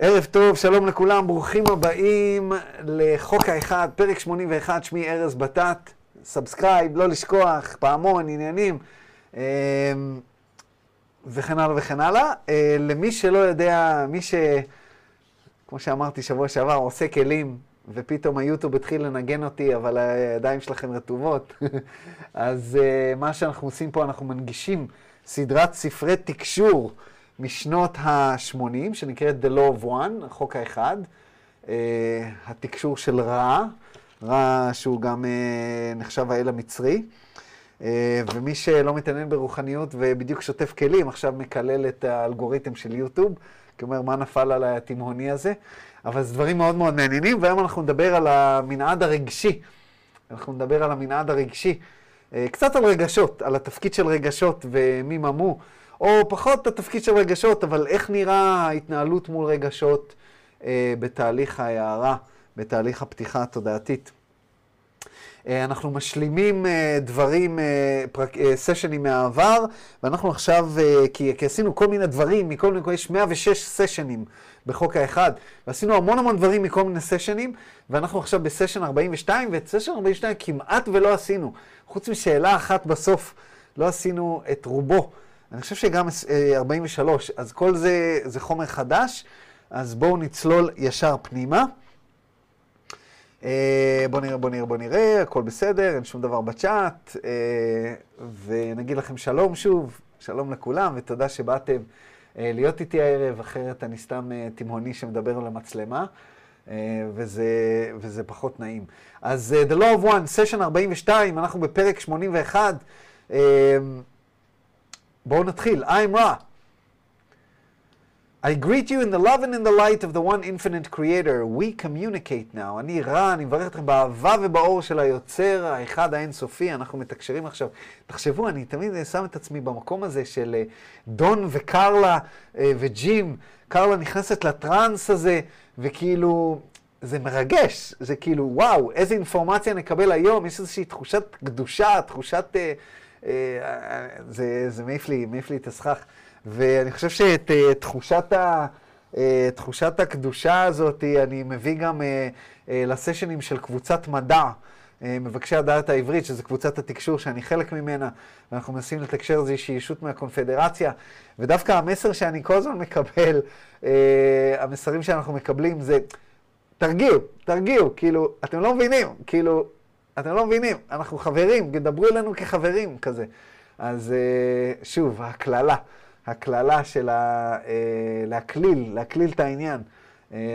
ערב טוב, שלום לכולם, ברוכים הבאים לחוק האחד, פרק 81, שמי ארז בטט, subscribe, לא לשכוח, פעמון, עניינים, אה, וכן הלאה וכן הלאה. אה, למי שלא יודע, מי ש... כמו שאמרתי שבוע שעבר, עושה כלים, ופתאום היוטיוב התחיל לנגן אותי, אבל הידיים שלכם רטובות. אז אה, מה שאנחנו עושים פה, אנחנו מנגישים סדרת ספרי תקשור. משנות ה-80, שנקראת The Law of One, החוק האחד, uh, התקשור של רע, רע שהוא גם uh, נחשב האל המצרי. Uh, ומי שלא מתעניין ברוחניות ובדיוק שוטף כלים, עכשיו מקלל את האלגוריתם של יוטיוב, כי אומר, מה נפל על התימהוני הזה? אבל זה דברים מאוד מאוד מעניינים, והיום אנחנו נדבר על המנעד הרגשי. אנחנו נדבר על המנעד הרגשי, קצת על רגשות, על התפקיד של רגשות ומי ממו. או פחות התפקיד של רגשות, אבל איך נראה ההתנהלות מול רגשות אה, בתהליך ההערה, בתהליך הפתיחה התודעתית. אה, אנחנו משלימים אה, דברים, אה, פרק, אה, סשנים מהעבר, ואנחנו עכשיו, אה, כי, כי עשינו כל מיני דברים, מכל מיני, יש 106 סשנים בחוק האחד, ועשינו המון המון דברים מכל מיני סשנים, ואנחנו עכשיו בסשן 42, ואת סשן 42 כמעט ולא עשינו, חוץ משאלה אחת בסוף, לא עשינו את רובו. אני חושב שגם 43, אז כל זה, זה חומר חדש, אז בואו נצלול ישר פנימה. בואו נראה, בואו נראה, בואו נראה, הכל בסדר, אין שום דבר בצ'אט, ונגיד לכם שלום שוב, שלום לכולם, ותודה שבאתם להיות איתי הערב, אחרת אני סתם תימהוני שמדבר למצלמה, וזה, וזה פחות נעים. אז The Law of One, סשן 42, אנחנו בפרק 81. בואו נתחיל. I'm רע. I greet you in the love and in the light of the one infinite creator. We communicate now. אני רע, אני מברך אתכם באהבה ובאור של היוצר האחד האינסופי. אנחנו מתקשרים עכשיו. תחשבו, אני תמיד שם את עצמי במקום הזה של דון וקרלה וג'ים. קרלה נכנסת לטראנס הזה, וכאילו, זה מרגש. זה כאילו, וואו, איזה אינפורמציה נקבל היום. יש איזושהי תחושת קדושה, תחושת... זה, זה מעיף לי, מעיף לי את הסכך. ואני חושב שאת תחושת, ה, תחושת הקדושה הזאת אני מביא גם לסשנים של קבוצת מדע, מבקשי הדעת העברית, שזו קבוצת התקשור שאני חלק ממנה, ואנחנו מנסים לתקשר איזושהי ישות מהקונפדרציה, ודווקא המסר שאני כל הזמן מקבל, המסרים שאנחנו מקבלים זה, תרגיעו, תרגיעו, כאילו, אתם לא מבינים, כאילו, אתם לא מבינים, אנחנו חברים, דברו אלינו כחברים כזה. אז שוב, הקללה, הקללה של ה... להקליל, להקליל את העניין,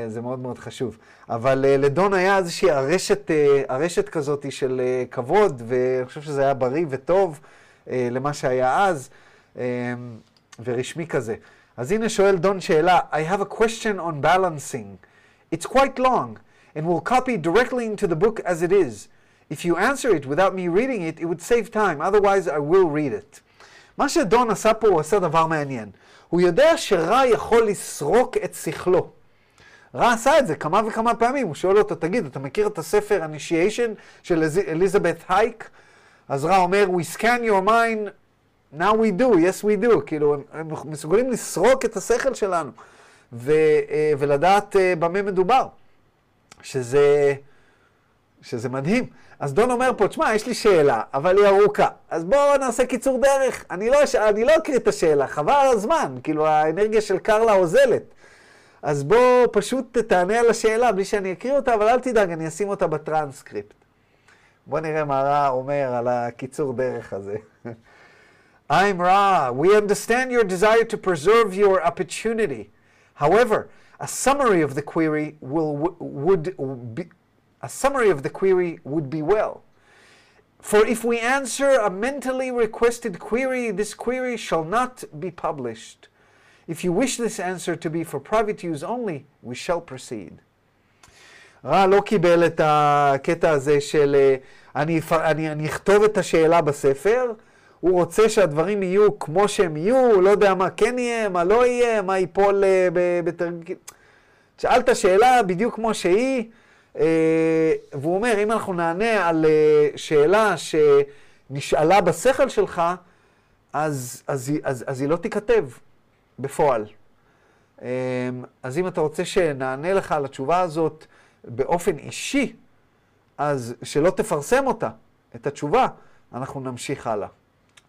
זה מאוד מאוד חשוב. אבל לדון היה איזושהי ארשת, ארשת כזאת של כבוד, ואני חושב שזה היה בריא וטוב למה שהיה אז, ורשמי כזה. אז הנה שואל דון שאלה, I have a question on balancing. It's quite long, and will copy directly into the book as it is. If you answer it without me reading it, it would save time, otherwise I will read it. מה שדון עשה פה, הוא עשה דבר מעניין. הוא יודע שרע יכול לסרוק את שכלו. רע עשה את זה כמה וכמה פעמים, הוא שואל אותו, תגיד, אתה מכיר את הספר Initiation של אליזבת הייק? אז רע אומר, We scan your mind, now we do, yes we do. כאילו, הם מסוגלים לסרוק את השכל שלנו, ו, ולדעת במה מדובר. שזה, שזה מדהים. אז דון אומר פה, תשמע, יש לי שאלה, אבל היא ארוכה. אז בואו נעשה קיצור דרך. אני לא, אני לא אקריא את השאלה, חבל על הזמן. כאילו, האנרגיה של קרלה אוזלת. אז בואו פשוט תענה על השאלה בלי שאני אקריא אותה, אבל אל תדאג, אני אשים אותה בטרנסקריפט. בואו נראה מה רע אומר על הקיצור דרך הזה. I'm Ra. We understand your desire to preserve your opportunity. However, a summary of the query will, would be, a summary of the query would be well. For if we answer a mentally requested query, this query shall not be published. If you wish this answer to be for private use only, we shall proceed. רע לא קיבל את הקטע הזה של אני, אני, אני אכתוב את השאלה בספר, הוא רוצה שהדברים יהיו כמו שהם יהיו, לא יודע מה כן יהיה, מה לא יהיה, מה ייפול בתרגיל. שאלת שאלה בדיוק כמו שהיא, והוא אומר, אם אנחנו נענה על שאלה שנשאלה בשכל שלך, אז, אז, אז, אז היא לא תיכתב בפועל. אז אם אתה רוצה שנענה לך על התשובה הזאת באופן אישי, אז שלא תפרסם אותה, את התשובה, אנחנו נמשיך הלאה.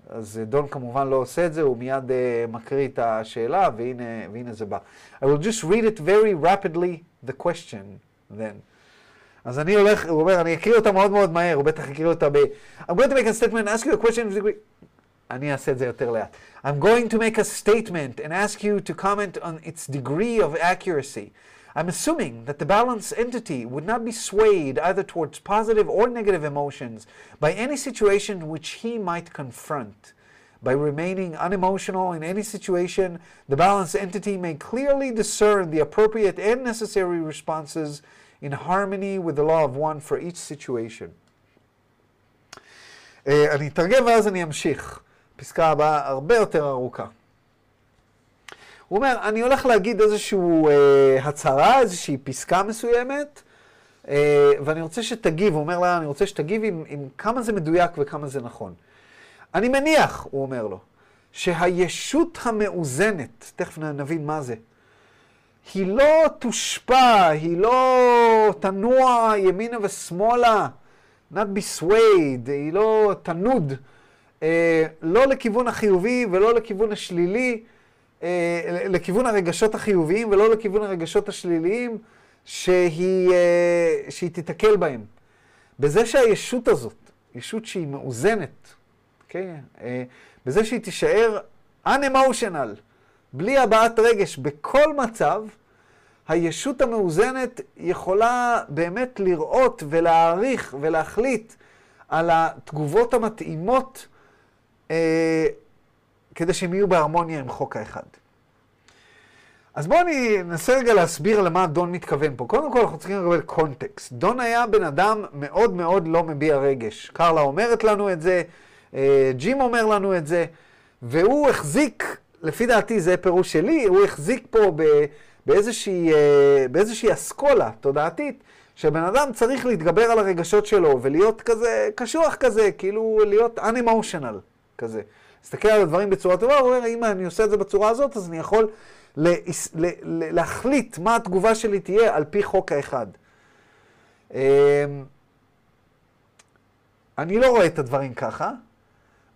אז דון כמובן לא עושה את זה, הוא מיד uh, מקריא את השאלה, והנה, והנה זה בא. I will just read it very rapidly, the question, then. אז אני הולך, הוא אומר, אני אקריא אותה מאוד מאוד מהר, הוא בטח יקריא אותה ב... I'm going to make a statement, ask you a question, אני אעשה את זה יותר לאט. I'm going to make a statement and ask you to comment on its degree of accuracy. I'm assuming that the balanced entity would not be swayed either towards positive or negative emotions by any situation which he might confront. By remaining unemotional in any situation, the balanced entity may clearly discern the appropriate and necessary responses in harmony with the law of one for each situation. אני אתרגם ואז אני אמשיך. פסקה הבאה הרבה יותר ארוכה. הוא אומר, אני הולך להגיד איזושהי אה, הצהרה, איזושהי פסקה מסוימת, אה, ואני רוצה שתגיב, הוא אומר לה, אני רוצה שתגיב עם, עם כמה זה מדויק וכמה זה נכון. אני מניח, הוא אומר לו, שהישות המאוזנת, תכף נבין מה זה, היא לא תושפע, היא לא תנוע ימינה ושמאלה, not be swayed, היא לא תנוד, אה, לא לכיוון החיובי ולא לכיוון השלילי, אה, לכיוון הרגשות החיוביים ולא לכיוון הרגשות השליליים שהיא, אה, שהיא תיתקל בהם. בזה שהישות הזאת, ישות שהיא מאוזנת, okay? אוקיי? אה, בזה שהיא תישאר unemotional, בלי הבעת רגש, בכל מצב, הישות המאוזנת יכולה באמת לראות ולהעריך ולהחליט על התגובות המתאימות אה, כדי שהם יהיו בהרמוניה עם חוק האחד. אז בואו אני אנסה רגע להסביר למה דון מתכוון פה. קודם כל אנחנו צריכים לקבל קונטקסט. דון היה בן אדם מאוד מאוד לא מביע רגש. קרלה אומרת לנו את זה, אה, ג'ים אומר לנו את זה, והוא החזיק, לפי דעתי זה פירוש שלי, הוא החזיק פה באיזושהי, אה, באיזושהי אסכולה תודעתית, שבן אדם צריך להתגבר על הרגשות שלו ולהיות כזה, קשוח כזה, כאילו להיות unemotional כזה. להסתכל על הדברים בצורה טובה, הוא אומר, אם אני עושה את זה בצורה הזאת, אז אני יכול לה, לה, לה, להחליט מה התגובה שלי תהיה על פי חוק האחד. אמ, אני לא רואה את הדברים ככה,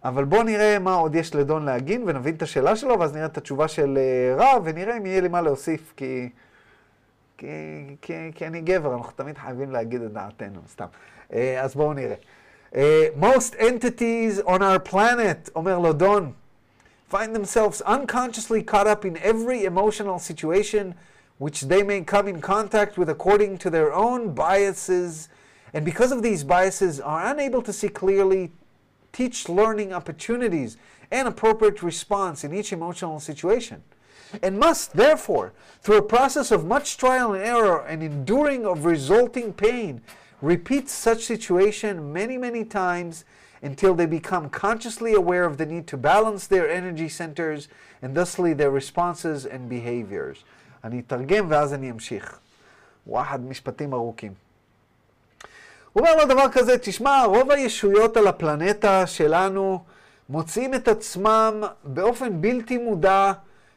אבל בואו נראה מה עוד יש לדון להגיד ונבין את השאלה שלו, ואז נראה את התשובה של אה, רב, ונראה אם יהיה לי מה להוסיף, כי, כי, כי, כי אני גבר, אנחנו תמיד חייבים להגיד את דעתנו, סתם. אה, אז בואו נראה. Uh, most entities on our planet, אומר לו דון, find themselves unconsciously caught up in every emotional situation which they may come in contact with according to their own biases, and because of these biases are unable to see clearly, teach learning opportunities and appropriate response in each emotional situation. And must, therefore, through a process of much trial and error and enduring of resulting pain, repeat such situation many, many times until they become consciously aware of the need to balance their energy centers and thusly their responses and behaviors. אני אתרגם ואז אני אמשיך. וואחד משפטים ארוכים. הוא אומר לו דבר כזה, תשמע, רוב הישויות על הפלנטה שלנו מוצאים את עצמם באופן בלתי מודע,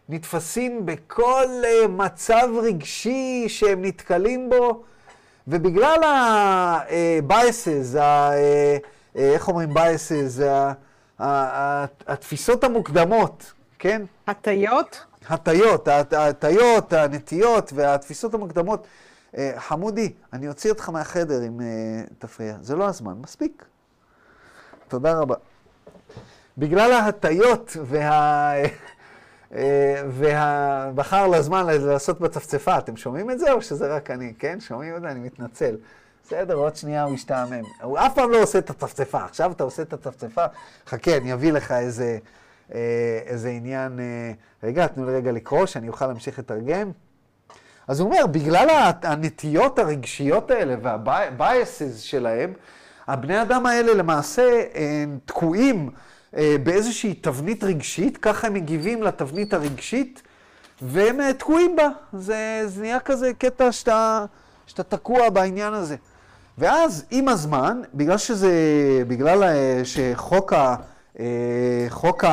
נתפסים בכל uh, מצב רגשי שהם נתקלים בו, ובגלל ה-biases, איך אומרים biases, התפיסות המוקדמות, כן? הטיות? הטיות, הטיות, הנטיות והתפיסות המוקדמות. חמודי, אני אוציא אותך מהחדר אם תפריע. זה לא הזמן, מספיק. תודה רבה. בגלל ההטיות וה... ובחר לזמן לעשות בצפצפה. אתם שומעים את זה או שזה רק אני? כן, שומעים את זה? אני מתנצל. בסדר, עוד שנייה הוא ישתעמם. הוא אף פעם לא עושה את הצפצפה. עכשיו אתה עושה את הצפצפה, חכה, אני אביא לך איזה, איזה עניין. רגע, תנו לי רגע לקרוא, שאני אוכל להמשיך לתרגם. אז הוא אומר, בגלל הנטיות הרגשיות האלה והבייסס שלהם, הבני אדם האלה למעשה תקועים אה, באיזושהי תבנית רגשית, ככה הם מגיבים לתבנית הרגשית, והם אה, תקועים בה. זה, זה נהיה כזה קטע שאתה, שאתה תקוע בעניין הזה. ואז עם הזמן, בגלל שזה, בגלל אה, שחוק ה... חוק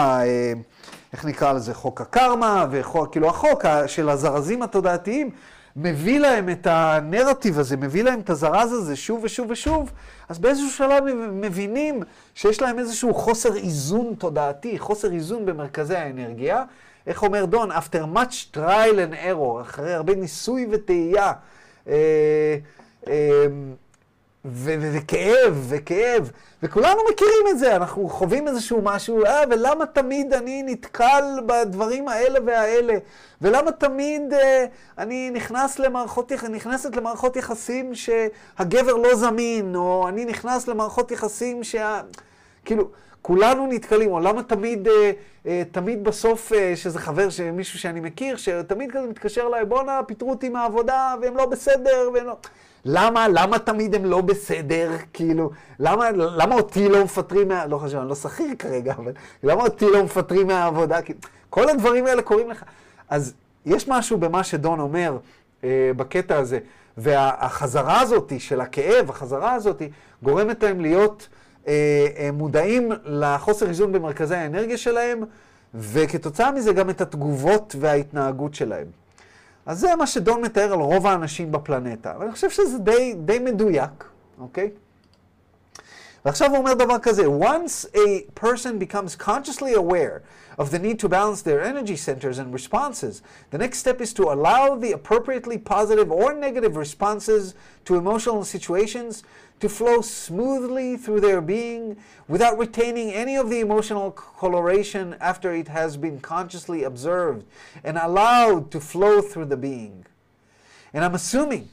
איך נקרא לזה, חוק הקרמה, וכאילו החוק של הזרזים התודעתיים, מביא להם את הנרטיב הזה, מביא להם את הזרז הזה שוב ושוב ושוב, אז באיזשהו שלב הם מבינים שיש להם איזשהו חוסר איזון תודעתי, חוסר איזון במרכזי האנרגיה. איך אומר דון? After much trial and error, אחרי הרבה ניסוי וטעייה. אה, אה, וכאב, וכאב, וכולנו מכירים את זה, אנחנו חווים איזשהו משהו, אה, ולמה תמיד אני נתקל בדברים האלה והאלה? ולמה תמיד אה, אני נכנס למערכות, נכנסת למערכות יחסים שהגבר לא זמין, או אני נכנס למערכות יחסים שה... כאילו, כולנו נתקלים, או למה תמיד, אה, אה, תמיד בסוף, אה, שזה חבר, מישהו שאני מכיר, שתמיד כזה מתקשר אליי, בואנה, פיטרו אותי מהעבודה, והם לא בסדר, והם לא... למה, למה תמיד הם לא בסדר? כאילו, למה, למה אותי לא מפטרים מה... לא חשוב, אני לא שכיר כרגע, אבל למה אותי לא מפטרים מהעבודה? כאילו, כל הדברים האלה קורים לך. אז יש משהו במה שדון אומר אה, בקטע הזה, והחזרה הזאת של הכאב, החזרה הזאת, גורמת להם להיות אה, אה, מודעים לחוסר איזון במרכזי האנרגיה שלהם, וכתוצאה מזה גם את התגובות וההתנהגות שלהם. אז זה מה שדון מתאר על רוב האנשים בפלנטה, ואני חושב שזה די, די מדויק, אוקיי? ועכשיו הוא אומר דבר כזה, once a person becomes consciously aware of the need to balance their energy centers and responses, the next step is to allow the appropriately positive or negative responses to emotional situations to flow smoothly through their being without retaining any of the emotional coloration after it has been consciously observed and allowed to flow through the being. And I'm assuming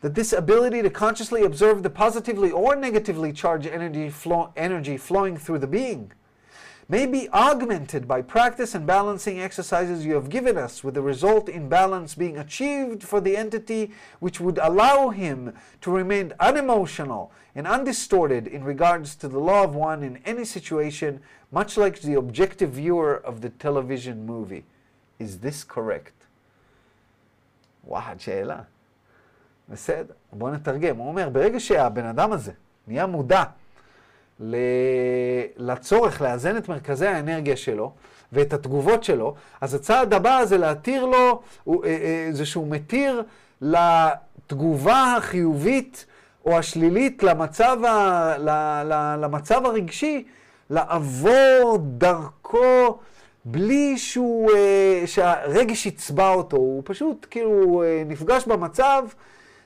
that this ability to consciously observe the positively or negatively charged energy, flow, energy flowing through the being may be augmented by practice and balancing exercises you have given us, with the result in balance being achieved for the entity which would allow him to remain unemotional and undistorted in regards to the law of one in any situation, much like the objective viewer of the television movie. Is this correct? וואחד שאלה. בסדר, בואו נתרגם. הוא אומר, ברגע שהבן אדם הזה נהיה מודע לצורך לאזן את מרכזי האנרגיה שלו ואת התגובות שלו, אז הצעד הבא זה להתיר לו, אה, אה, זה שהוא מתיר לתגובה החיובית או השלילית למצב, ה, למצב הרגשי לעבור דרכו בלי שהוא, אה, שהרגש יצבע אותו, הוא פשוט כאילו נפגש במצב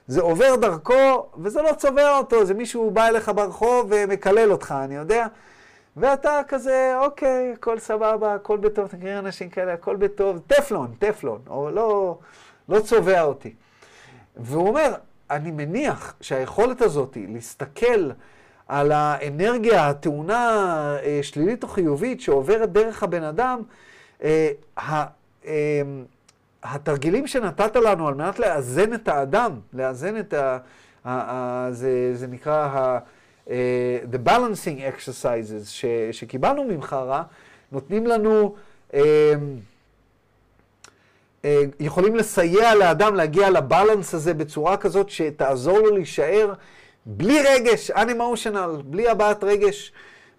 זה עובר דרכו, וזה לא צובע אותו, זה מישהו בא אליך ברחוב ומקלל אותך, אני יודע. ואתה כזה, אוקיי, הכל סבבה, הכל בטוב, אתה מכיר אנשים כאלה, הכל בטוב, טפלון, טפלון, או לא, לא צובע אותי. והוא אומר, אני מניח שהיכולת הזאת להסתכל על האנרגיה הטעונה אה, שלילית או חיובית שעוברת דרך הבן אדם, אה, אה, התרגילים שנתת לנו על מנת לאזן את האדם, לאזן את ה... ה, ה זה, זה נקרא ה... Uh, the balancing exercises ש, שקיבלנו ממך, רע, נותנים לנו, uh, uh, יכולים לסייע לאדם להגיע לבלנס הזה בצורה כזאת שתעזור לו להישאר בלי רגש, unemotional, בלי הבעת רגש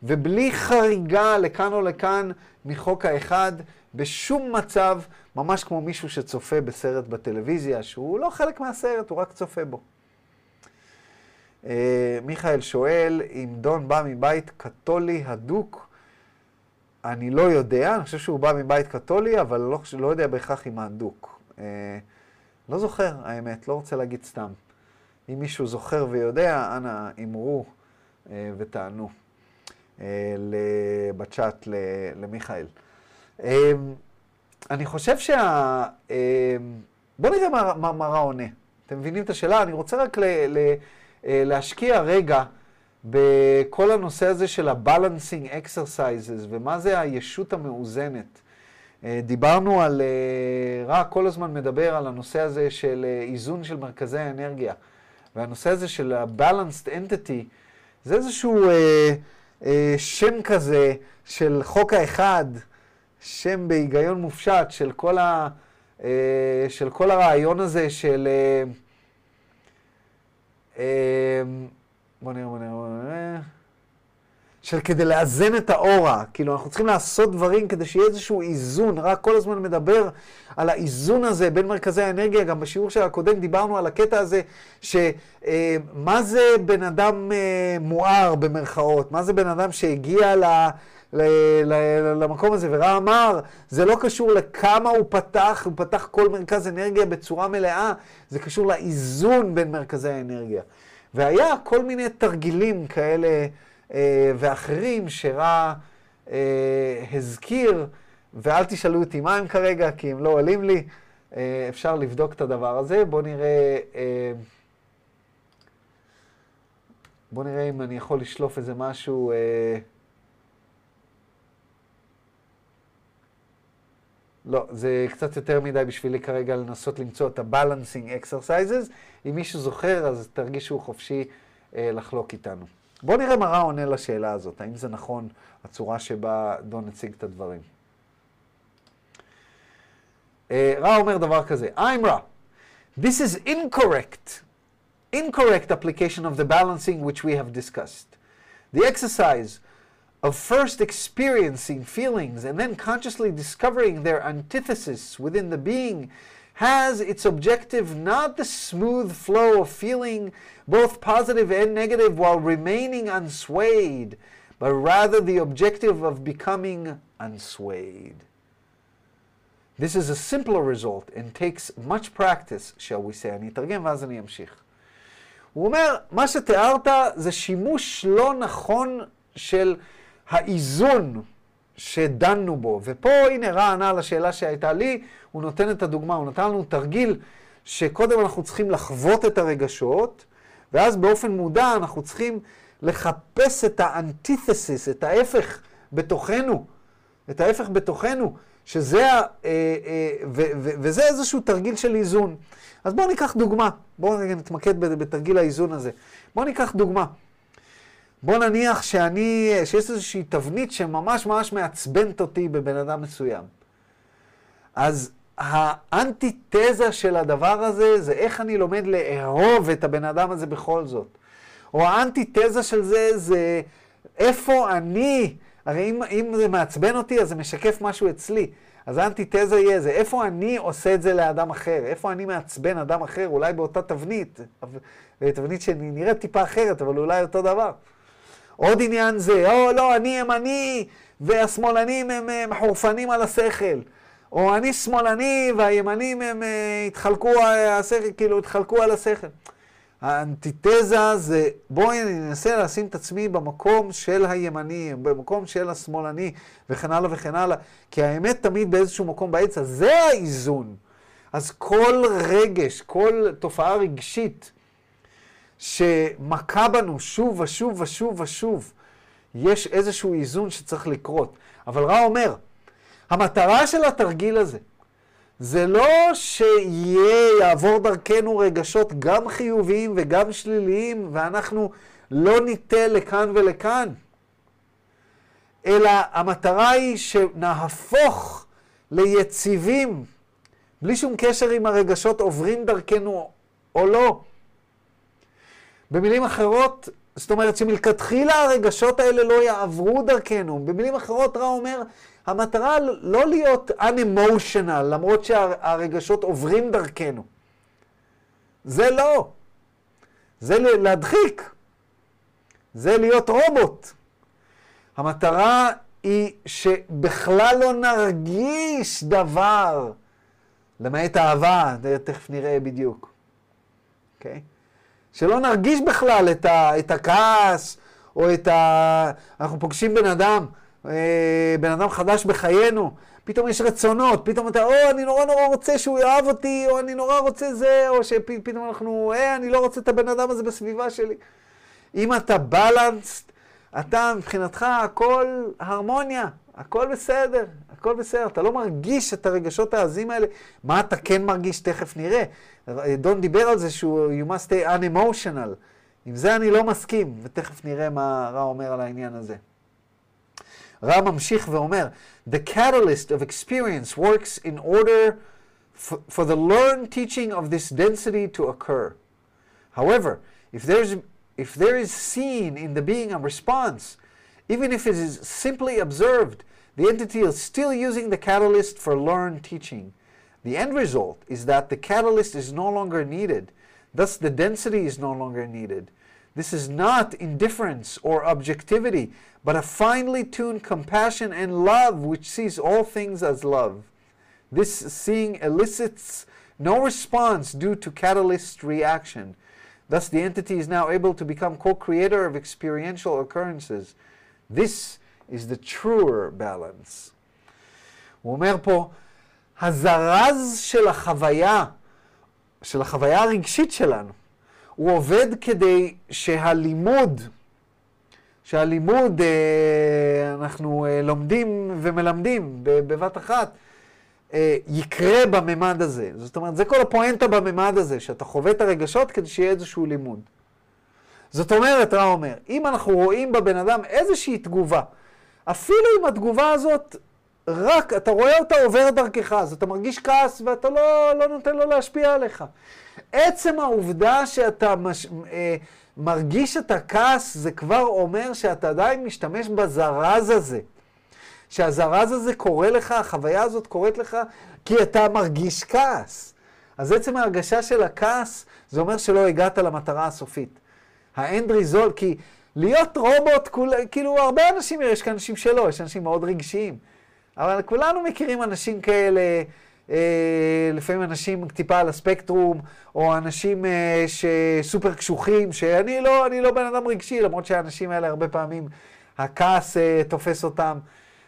ובלי חריגה לכאן או לכאן מחוק האחד, בשום מצב. ממש כמו מישהו שצופה בסרט בטלוויזיה, שהוא לא חלק מהסרט, הוא רק צופה בו. אה, מיכאל שואל, אם דון בא מבית קתולי הדוק, אני לא יודע, אני חושב שהוא בא מבית קתולי, אבל לא, לא יודע בהכרח אם הדוק. אה, לא זוכר, האמת, לא רוצה להגיד סתם. אם מישהו זוכר ויודע, אנא אמרו אה, ותענו בצ'אט למיכאל. אני חושב שה... אמ, בואו נראה מה, מה, מה רע עונה. אתם מבינים את השאלה? אני רוצה רק ל, ל, אה, להשקיע רגע בכל הנושא הזה של ה-balancing exercises ומה זה הישות המאוזנת. אה, דיברנו על, אה, רע כל הזמן מדבר על הנושא הזה של איזון של מרכזי האנרגיה. והנושא הזה של ה-balanced entity זה איזשהו אה, אה, שם כזה של חוק האחד. שם בהיגיון מופשט של כל, ה, אה, של כל הרעיון הזה של... אה, אה, בוא נראה, בוא נראה, בוא נראה. של כדי לאזן את האורה. כאילו, אנחנו צריכים לעשות דברים כדי שיהיה איזשהו איזון. רק כל הזמן מדבר על האיזון הזה בין מרכזי האנרגיה. גם בשיעור של הקודם דיברנו על הקטע הזה, שמה אה, זה בן אדם אה, מואר במרכאות? מה זה בן אדם שהגיע ל... למקום הזה, ורע אמר, זה לא קשור לכמה הוא פתח, הוא פתח כל מרכז אנרגיה בצורה מלאה, זה קשור לאיזון בין מרכזי האנרגיה. והיה כל מיני תרגילים כאלה אה, ואחרים שרע אה, הזכיר, ואל תשאלו אותי מה הם כרגע, כי הם לא עולים לי. אה, אפשר לבדוק את הדבר הזה. בואו נראה, אה, בואו נראה אם אני יכול לשלוף איזה משהו. אה, לא, זה קצת יותר מדי בשבילי כרגע לנסות למצוא את ה-balancing exercises. אם מישהו זוכר, אז תרגישו חופשי אה, לחלוק איתנו. בואו נראה מה רע עונה לשאלה הזאת, האם זה נכון הצורה שבה דון הציג את הדברים. אה, רע אומר דבר כזה, I'm רע. This is incorrect. Incorrect application of the balancing which we have discussed. The exercise of first experiencing feelings and then consciously discovering their antithesis within the being has its objective not the smooth flow of feeling, both positive and negative, while remaining unswayed, but rather the objective of becoming unswayed. This is a simpler result and takes much practice, shall we say. אני אתרגם ואז אני אמשיך. הוא אומר, מה שתיארת זה שימוש לא נכון של האיזון שדנו בו. ופה הנה רע ענה לשאלה שהייתה לי, הוא נותן את הדוגמה, הוא נתן לנו תרגיל שקודם אנחנו צריכים לחוות את הרגשות, ואז באופן מודע אנחנו צריכים לחפש את האנטיתסיס, את ההפך בתוכנו, את ההפך בתוכנו, שזה, ה, אה, אה, ו, ו, וזה איזשהו תרגיל של איזון. אז בואו ניקח דוגמה, בואו נתמקד בתרגיל האיזון הזה. בואו ניקח דוגמה. בוא נניח שאני, שיש איזושהי תבנית שממש ממש מעצבנת אותי בבן אדם מסוים. אז האנטיתזה של הדבר הזה, זה איך אני לומד לאהוב את הבן אדם הזה בכל זאת. או האנטיתזה של זה, זה איפה אני, הרי אם, אם זה מעצבן אותי, אז זה משקף משהו אצלי. אז האנטיתזה יהיה זה, איפה אני עושה את זה לאדם אחר? איפה אני מעצבן אדם אחר? אולי באותה תבנית, תבנית שנראית טיפה אחרת, אבל אולי אותו דבר. עוד עניין זה, או לא, אני ימני והשמאלנים הם מחורפנים על השכל. או אני שמאלני והימנים הם אה, התחלקו, השכל, כאילו התחלקו על השכל. האנטיתזה זה, בואי ננסה לשים את עצמי במקום של הימני, במקום של השמאלני, וכן הלאה וכן הלאה. כי האמת תמיד באיזשהו מקום באמצע, זה האיזון. אז כל רגש, כל תופעה רגשית שמכה בנו שוב ושוב ושוב ושוב, יש איזשהו איזון שצריך לקרות. אבל רע אומר, המטרה של התרגיל הזה, זה לא שיהיה, יעבור דרכנו רגשות גם חיוביים וגם שליליים, ואנחנו לא ניטה לכאן ולכאן, אלא המטרה היא שנהפוך ליציבים, בלי שום קשר אם הרגשות עוברים דרכנו או לא. במילים אחרות, זאת אומרת שמלכתחילה הרגשות האלה לא יעברו דרכנו. במילים אחרות רע אומר, המטרה לא להיות unemotional, למרות שהרגשות עוברים דרכנו. זה לא. זה להדחיק. זה להיות רובוט. המטרה היא שבכלל לא נרגיש דבר, למעט אהבה, תכף נראה בדיוק. אוקיי? Okay? שלא נרגיש בכלל את, ה, את הכעס, או את ה... אנחנו פוגשים בן אדם, אה, בן אדם חדש בחיינו, פתאום יש רצונות, פתאום אתה, או, אני נורא נורא רוצה שהוא יאהב אותי, או אני נורא רוצה זה, או שפתאום אנחנו, אה, אני לא רוצה את הבן אדם הזה בסביבה שלי. אם אתה בלנסט, אתה מבחינתך הכל הרמוניה, הכל בסדר, הכל בסדר. אתה לא מרגיש את הרגשות העזים האלה. מה אתה כן מרגיש? תכף נראה. דון דיבר על זה שהוא, you must stay unemotional. עם זה אני לא מסכים, ותכף נראה מה רע אומר על העניין הזה. רע ממשיך ואומר, The catalyst of experience works in order for, the learned teaching of this density to occur. However, if, if there is seen in the being a response, Even if it is simply observed, the entity is still using the catalyst for learned teaching. The end result is that the catalyst is no longer needed. Thus, the density is no longer needed. This is not indifference or objectivity, but a finely tuned compassion and love which sees all things as love. This seeing elicits no response due to catalyst reaction. Thus, the entity is now able to become co creator of experiential occurrences. This is the truer balance. הוא אומר פה, הזרז של החוויה, של החוויה הרגשית שלנו, הוא עובד כדי שהלימוד, שהלימוד אה, אנחנו אה, לומדים ומלמדים בבת אחת, אה, יקרה בממד הזה. זאת אומרת, זה כל הפואנטה בממד הזה, שאתה חווה את הרגשות כדי שיהיה איזשהו לימוד. זאת אומרת, רע אומר, אם אנחנו רואים בבן אדם איזושהי תגובה, אפילו אם התגובה הזאת, רק, אתה רואה אותה עוברת דרכך, אז אתה מרגיש כעס ואתה לא, לא נותן לו להשפיע עליך. עצם העובדה שאתה מש, אה, מרגיש את הכעס, זה כבר אומר שאתה עדיין משתמש בזרז הזה. שהזרז הזה קורה לך, החוויה הזאת קורית לך, כי אתה מרגיש כעס. אז עצם ההרגשה של הכעס, זה אומר שלא הגעת למטרה הסופית. האנד ריזול, כי להיות רובוט, כול, כאילו הרבה אנשים, יש אנשים שלא, יש אנשים מאוד רגשיים. אבל כולנו מכירים אנשים כאלה, אה, לפעמים אנשים טיפה על הספקטרום, או אנשים אה, שסופר קשוחים, שאני לא, לא בן אדם רגשי, למרות שהאנשים האלה הרבה פעמים, הכעס אה, תופס אותם.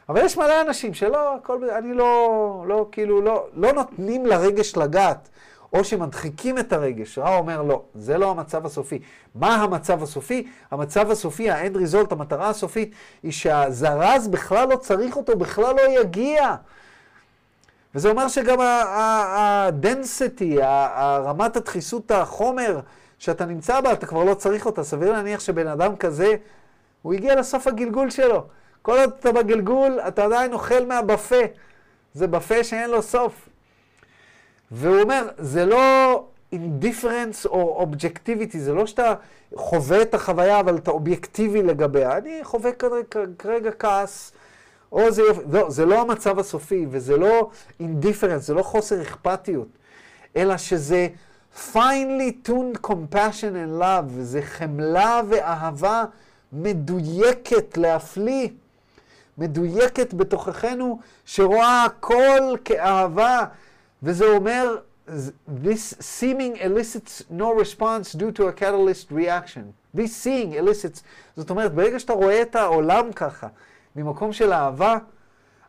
אבל יש מלא אנשים שלא, הכל, אני לא, לא, כאילו, לא, לא נותנים לרגש לגעת, או שמדחיקים את הרגש. רע אומר, לא, זה לא המצב הסופי. מה המצב הסופי? המצב הסופי, האנד ריזולט, המטרה הסופית, היא שהזרז בכלל לא צריך אותו, בכלל לא יגיע. וזה אומר שגם ה-density, רמת הדחיסות החומר שאתה נמצא בה, אתה כבר לא צריך אותה. סביר להניח שבן אדם כזה, הוא הגיע לסוף הגלגול שלו. כל עוד אתה בגלגול, אתה עדיין אוכל מהבופה. זה בופה שאין לו סוף. והוא אומר, זה לא indifference או objectivity, זה לא שאתה חווה את החוויה, אבל אתה אובייקטיבי לגביה. אני חווה כרגע כעס, או זה יופי, לא, זה לא המצב הסופי, וזה לא indifference, זה לא חוסר אכפתיות, אלא שזה finely tuned compassion and love, זה חמלה ואהבה מדויקת להפליא. מדויקת בתוככנו, שרואה הכל כאהבה, וזה אומר, this seeming elicits no response due to a catalyst reaction. this seeing elicits, זאת אומרת, ברגע שאתה רואה את העולם ככה, ממקום של אהבה,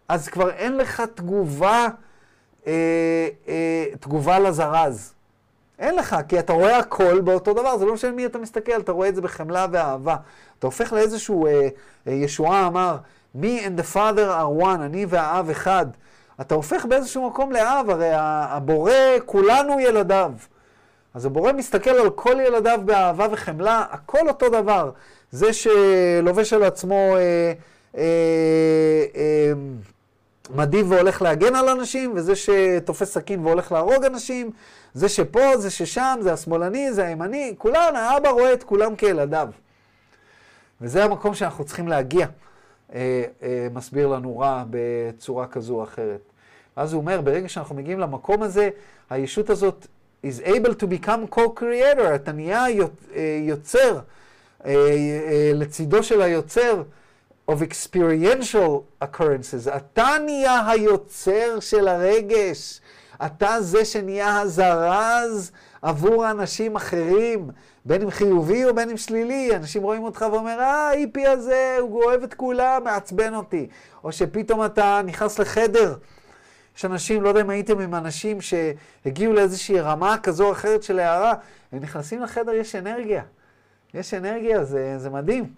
אז כבר אין לך תגובה, אה, אה, תגובה לזרז. אין לך, כי אתה רואה הכל באותו דבר, זה לא משנה מי אתה מסתכל, אתה רואה את זה בחמלה ואהבה. אתה הופך לאיזשהו, אה, אה, ישועה אמר, me and the father are one, אני והאב אחד. אתה הופך באיזשהו מקום לאב, הרי הבורא, כולנו ילדיו. אז הבורא מסתכל על כל ילדיו באהבה וחמלה, הכל אותו דבר. זה שלובש על עצמו אה, אה, אה, מדיב והולך להגן על אנשים, וזה שתופס סכין והולך להרוג אנשים, זה שפה, זה ששם, זה השמאלני, זה הימני, כולנו, האבא רואה את כולם כילדיו. וזה המקום שאנחנו צריכים להגיע. אה, אה, מסביר לנו רע בצורה כזו או אחרת. ואז הוא אומר, ברגע שאנחנו מגיעים למקום הזה, הישות הזאת is able to become co-creator, אתה נהיה אה, יוצר, לצידו של היוצר of experiential occurrences. אתה נהיה היוצר של הרגש. אתה זה שנהיה הזרז עבור אנשים אחרים. בין אם חיובי או בין אם שלילי, אנשים רואים אותך ואומר, אה, האיפי הזה, הוא אוהב את כולם, מעצבן אותי. או שפתאום אתה נכנס לחדר. יש אנשים, לא יודע אם הייתם עם אנשים שהגיעו לאיזושהי רמה כזו או אחרת של הערה, הם נכנסים לחדר, יש אנרגיה. יש אנרגיה, זה, זה מדהים.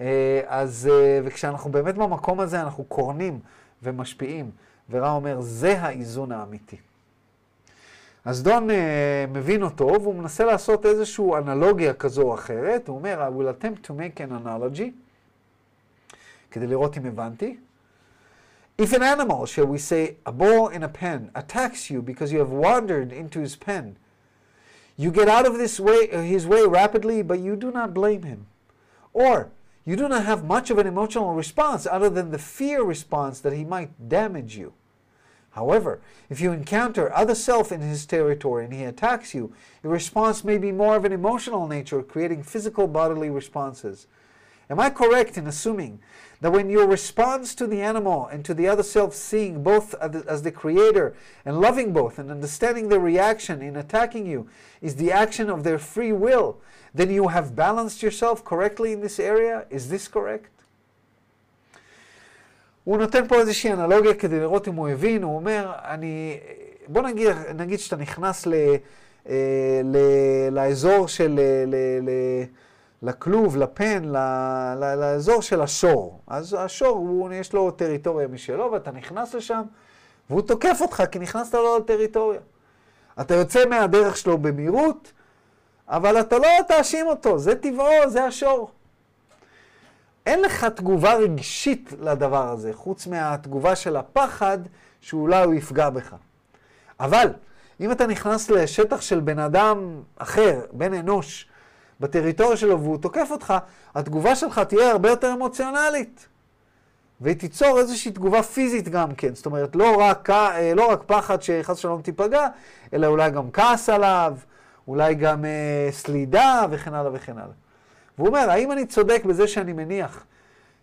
אה, אז, אה, וכשאנחנו באמת במקום הזה, אנחנו קורנים ומשפיעים. ורע אומר, זה האיזון האמיתי. אז דון uh, מבין אותו, והוא מנסה לעשות איזושהי אנלוגיה כזו או אחרת. הוא אומר, I will attempt to make an analogy, כדי לראות אם הבנתי. If an animal, shall we say, a ball in a pen, attacks you because you have wandered into his pen, you get out of this way, uh, his way rapidly, but you do not blame him. Or, you do not have much of an emotional response other than the fear response that he might damage you. However, if you encounter other self in his territory and he attacks you, your response may be more of an emotional nature, creating physical bodily responses. Am I correct in assuming that when your response to the animal and to the other self, seeing both as the creator and loving both and understanding their reaction in attacking you, is the action of their free will, then you have balanced yourself correctly in this area? Is this correct? הוא נותן פה איזושהי אנלוגיה כדי לראות אם הוא הבין, הוא אומר, אני, בוא נגיד, נגיד שאתה נכנס ל, ל, לאזור של, ל, ל, לכלוב, לפן, ל, ל, לאזור של השור. אז השור, הוא, יש לו טריטוריה משלו, ואתה נכנס לשם, והוא תוקף אותך כי נכנסת לו לטריטוריה. אתה יוצא מהדרך שלו במהירות, אבל אתה לא תאשים אותו, זה טבעו, זה השור. אין לך תגובה רגשית לדבר הזה, חוץ מהתגובה של הפחד שאולי הוא יפגע בך. אבל, אם אתה נכנס לשטח של בן אדם אחר, בן אנוש, בטריטוריה שלו והוא תוקף אותך, התגובה שלך תהיה הרבה יותר אמוציונלית. והיא תיצור איזושהי תגובה פיזית גם כן. זאת אומרת, לא רק, אה, לא רק פחד שחס ושלום תיפגע, אלא אולי גם כעס עליו, אולי גם אה, סלידה וכן הלאה וכן הלאה. והוא אומר, האם אני צודק בזה שאני מניח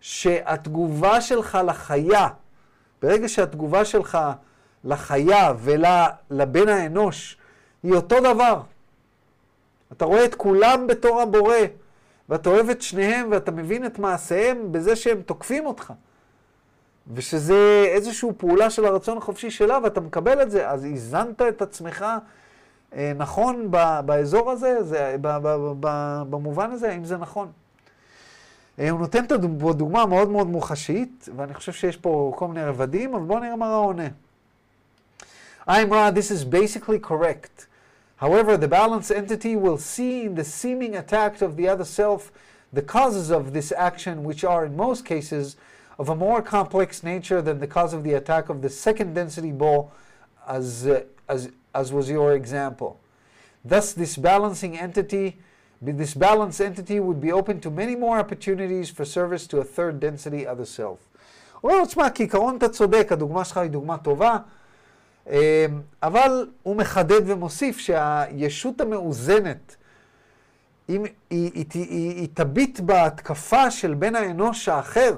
שהתגובה שלך לחיה, ברגע שהתגובה שלך לחיה ולבן האנוש היא אותו דבר, אתה רואה את כולם בתור הבורא, ואתה אוהב את שניהם ואתה מבין את מעשיהם בזה שהם תוקפים אותך. ושזה איזושהי פעולה של הרצון החופשי שלה, ואתה מקבל את זה, אז איזנת את עצמך נכון באזור הזה, זה, במובן הזה, האם זה נכון? אה, הוא נותן פה דוגמה מאוד מאוד מוחשית, ואני חושב שיש פה כל מיני רבדים, אבל בואו נראה מה הוא עונה. I'm Ra, this is basically correct. However, the balanced entity will see in the seeming attack of the other self the causes of this action, which are in most cases of a more complex nature than the cause of the attack of the second density ball, as, uh, as, as was your example. Thus, this balancing entity, this balanced entity would be open to many more opportunities for service to a third density other self. הוא אומר, תשמע, כעיקרון אתה צודק, הדוגמה שלך היא דוגמה טובה, אבל הוא מחדד ומוסיף שהישות המאוזנת, היא, היא, היא, היא, היא תביט בהתקפה של בן האנוש האחר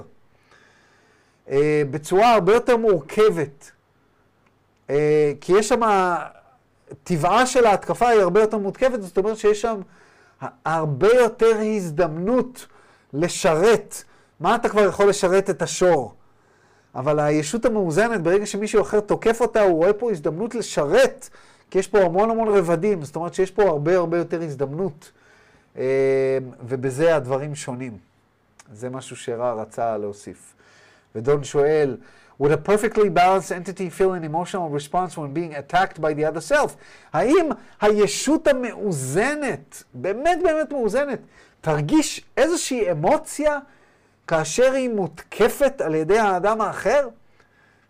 בצורה הרבה יותר מורכבת. כי יש שם טבעה של ההתקפה היא הרבה יותר מותקפת, זאת אומרת שיש שם הרבה יותר הזדמנות לשרת. מה אתה כבר יכול לשרת את השור? אבל הישות המאוזנת, ברגע שמישהו אחר תוקף אותה, הוא רואה פה הזדמנות לשרת, כי יש פה המון המון רבדים, זאת אומרת שיש פה הרבה הרבה יותר הזדמנות, אה, ובזה הדברים שונים. זה משהו שרע רצה להוסיף. ודון שואל, Would a perfectly balanced entity feel an emotional response when being attacked by the other self? האם הישות המאוזנת, באמת באמת מאוזנת, תרגיש איזושהי אמוציה כאשר היא מותקפת על ידי האדם האחר?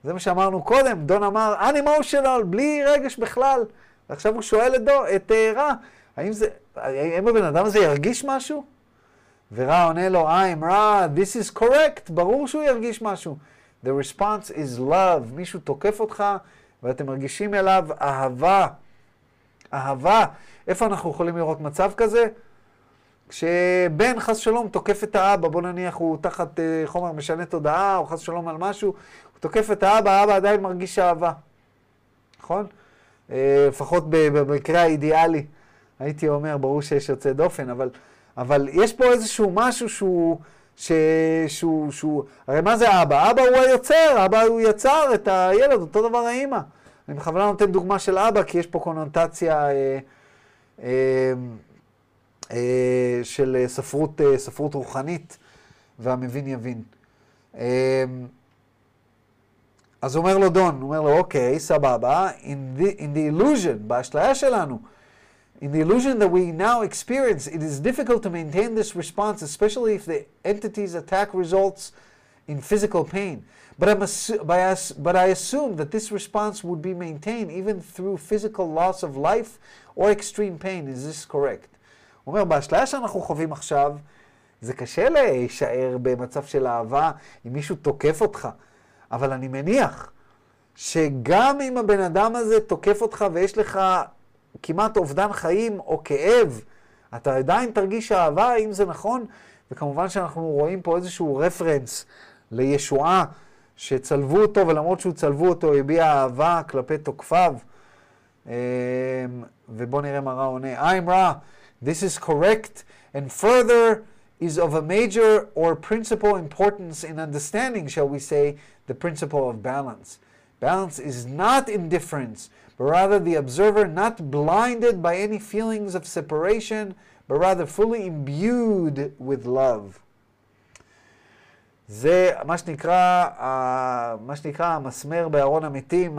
זה מה שאמרנו קודם, דון אמר unemotional, בלי רגש בכלל. ועכשיו הוא שואל את, דו, את uh, רע, האם, זה, האם הבן אדם הזה ירגיש משהו? ורע עונה לו, I'm רע, this is correct, ברור שהוא ירגיש משהו. The response is love. מישהו תוקף אותך ואתם מרגישים אליו אהבה. אהבה. איפה אנחנו יכולים לראות מצב כזה? כשבן חס שלום תוקף את האבא, בוא נניח הוא תחת uh, חומר משנה תודעה, או חס שלום על משהו, הוא תוקף את האבא, האבא עדיין מרגיש אהבה. נכון? Uh, לפחות במקרה האידיאלי, הייתי אומר, ברור שיש יוצא דופן, אבל, אבל יש פה איזשהו משהו שהוא... ש... שהוא, שהוא, הרי מה זה אבא? אבא הוא היוצר, אבא הוא יצר את הילד, אותו דבר האימא. אני בכוונה נותן דוגמה של אבא, כי יש פה קונוטציה אה, אה, אה, של ספרות, אה, ספרות רוחנית, והמבין יבין. אה, אז אומר לו דון, הוא אומר לו, אוקיי, סבבה, in the, in the illusion, באשליה שלנו, In the illusion that we now experience, it is difficult to maintain this response, especially if the entity's attack results in physical pain. But, I'm assu- but I assume that this response would be maintained even through physical loss of life or extreme pain. Is this correct? הוא אומר, באשליה שאנחנו חווים עכשיו, זה קשה להישאר במצב של אהבה אם מישהו תוקף אותך, אבל אני מניח שגם אם הבן אדם הזה תוקף אותך ויש לך כמעט אובדן חיים או כאב, אתה עדיין תרגיש אהבה, אם זה נכון, וכמובן שאנחנו רואים פה איזשהו רפרנס לישועה שצלבו אותו, ולמרות שהוא צלבו אותו, הביע אהבה כלפי תוקפיו. אמ, ובואו נראה מה רע עונה. I'm רע, this is correct, and further is of a major or principal importance in understanding, shall we say, the principle of balance. Balance is not indifference, but rather the observer not blinded by any feelings of separation, but rather fully imbued with love. זה מה שנקרא, מה שנקרא המסמר בארון המתים,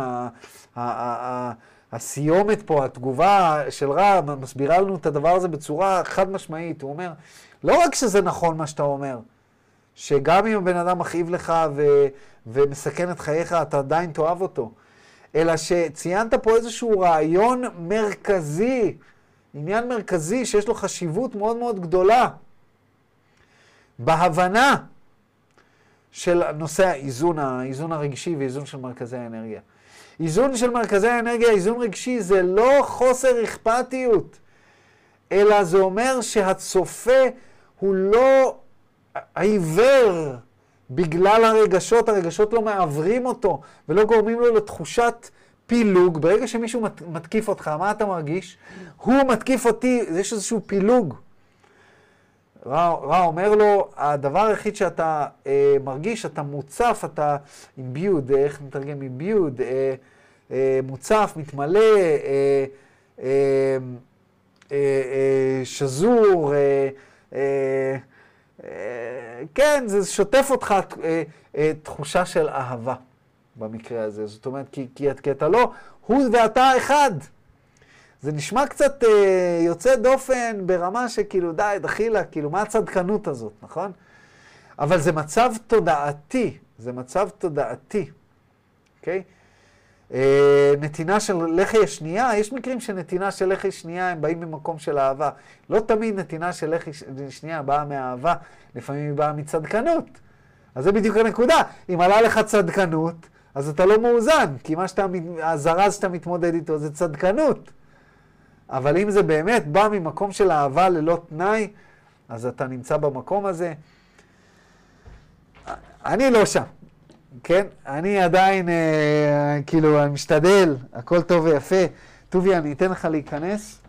הסיומת פה, התגובה של רב, מסבירה לנו את הדבר הזה בצורה חד משמעית. הוא אומר, לא רק שזה נכון מה שאתה אומר, שגם אם הבן אדם מכאיב לך ו, ומסכן את חייך, אתה עדיין תאהב אותו, אלא שציינת פה איזשהו רעיון מרכזי, עניין מרכזי שיש לו חשיבות מאוד מאוד גדולה בהבנה של נושא האיזון, האיזון הרגשי ואיזון של מרכזי האנרגיה. איזון של מרכזי האנרגיה, איזון רגשי, זה לא חוסר אכפתיות, אלא זה אומר שהצופה הוא לא העיוור בגלל הרגשות, הרגשות לא מעוורים אותו ולא גורמים לו לתחושת פילוג. ברגע שמישהו מתקיף אותך, מה אתה מרגיש? הוא מתקיף אותי, יש איזשהו פילוג. רע, רע אומר לו, הדבר היחיד שאתה אה, מרגיש, אתה מוצף, אתה imbued, איך נתרגם imbued, אה, אה, מוצף, מתמלא, אה, אה, אה, אה, שזור, אה, אה, אה, כן, זה שוטף אותך אה, אה, תחושה של אהבה במקרה הזה. זאת אומרת, כי, כי, כי אתה לא, הוא ואתה אחד. זה נשמע קצת אה, יוצא דופן ברמה שכאילו, די, דחילה, כאילו, מה הצדקנות הזאת, נכון? אבל זה מצב תודעתי, זה מצב תודעתי, אוקיי? אה, נתינה של לחי השנייה, יש מקרים שנתינה של לחי שנייה הם באים ממקום של אהבה. לא תמיד נתינה של לחי שנייה באה מאהבה, לפעמים היא באה מצדקנות. אז זה בדיוק הנקודה. אם עלה לך צדקנות, אז אתה לא מאוזן, כי מה שאתה, הזרז שאתה מתמודד איתו זה צדקנות. אבל אם זה באמת בא ממקום של אהבה ללא תנאי, אז אתה נמצא במקום הזה. אני לא שם, כן? אני עדיין, אה, כאילו, אני משתדל, הכל טוב ויפה. טובי, אני אתן לך להיכנס,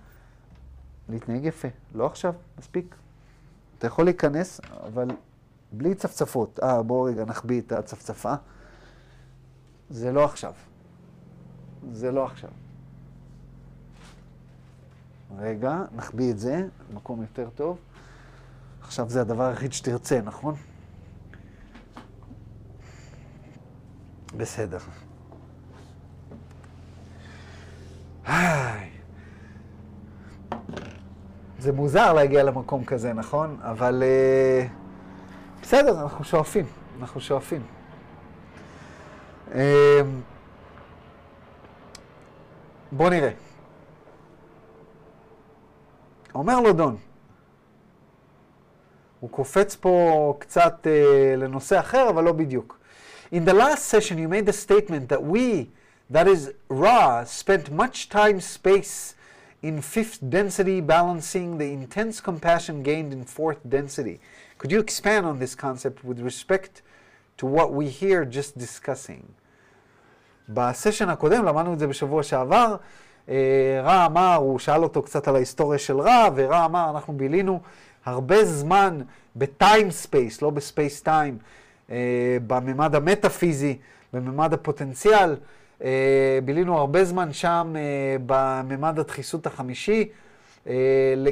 להתנהג יפה. לא עכשיו, מספיק. אתה יכול להיכנס, אבל בלי צפצפות. אה, בואו רגע נחביא את הצפצפה. זה לא עכשיו. זה לא עכשיו. רגע, נחביא את זה, מקום יותר טוב. עכשיו זה הדבר היחיד שתרצה, נכון? בסדר. זה מוזר להגיע למקום כזה, נכון? אבל uh, בסדר, אנחנו שואפים, אנחנו שואפים. Uh, בוא נראה. אומר לו דון, הוא קופץ פה קצת uh, לנושא אחר, אבל לא בדיוק. In the last session you made the statement that we, that is Ra, spent much time space in fifth density balancing the intense compassion gained in fourth density. Could you expand on this concept with respect to what we here just discussing? בסשן הקודם, למדנו את זה בשבוע שעבר, רע אמר, הוא שאל אותו קצת על ההיסטוריה של רע, ורע אמר, אנחנו בילינו הרבה זמן בטיים ספייס, לא בספייס טיים, בממד המטאפיזי, בממד הפוטנציאל. בילינו הרבה זמן שם בממד הדחיסות החמישי,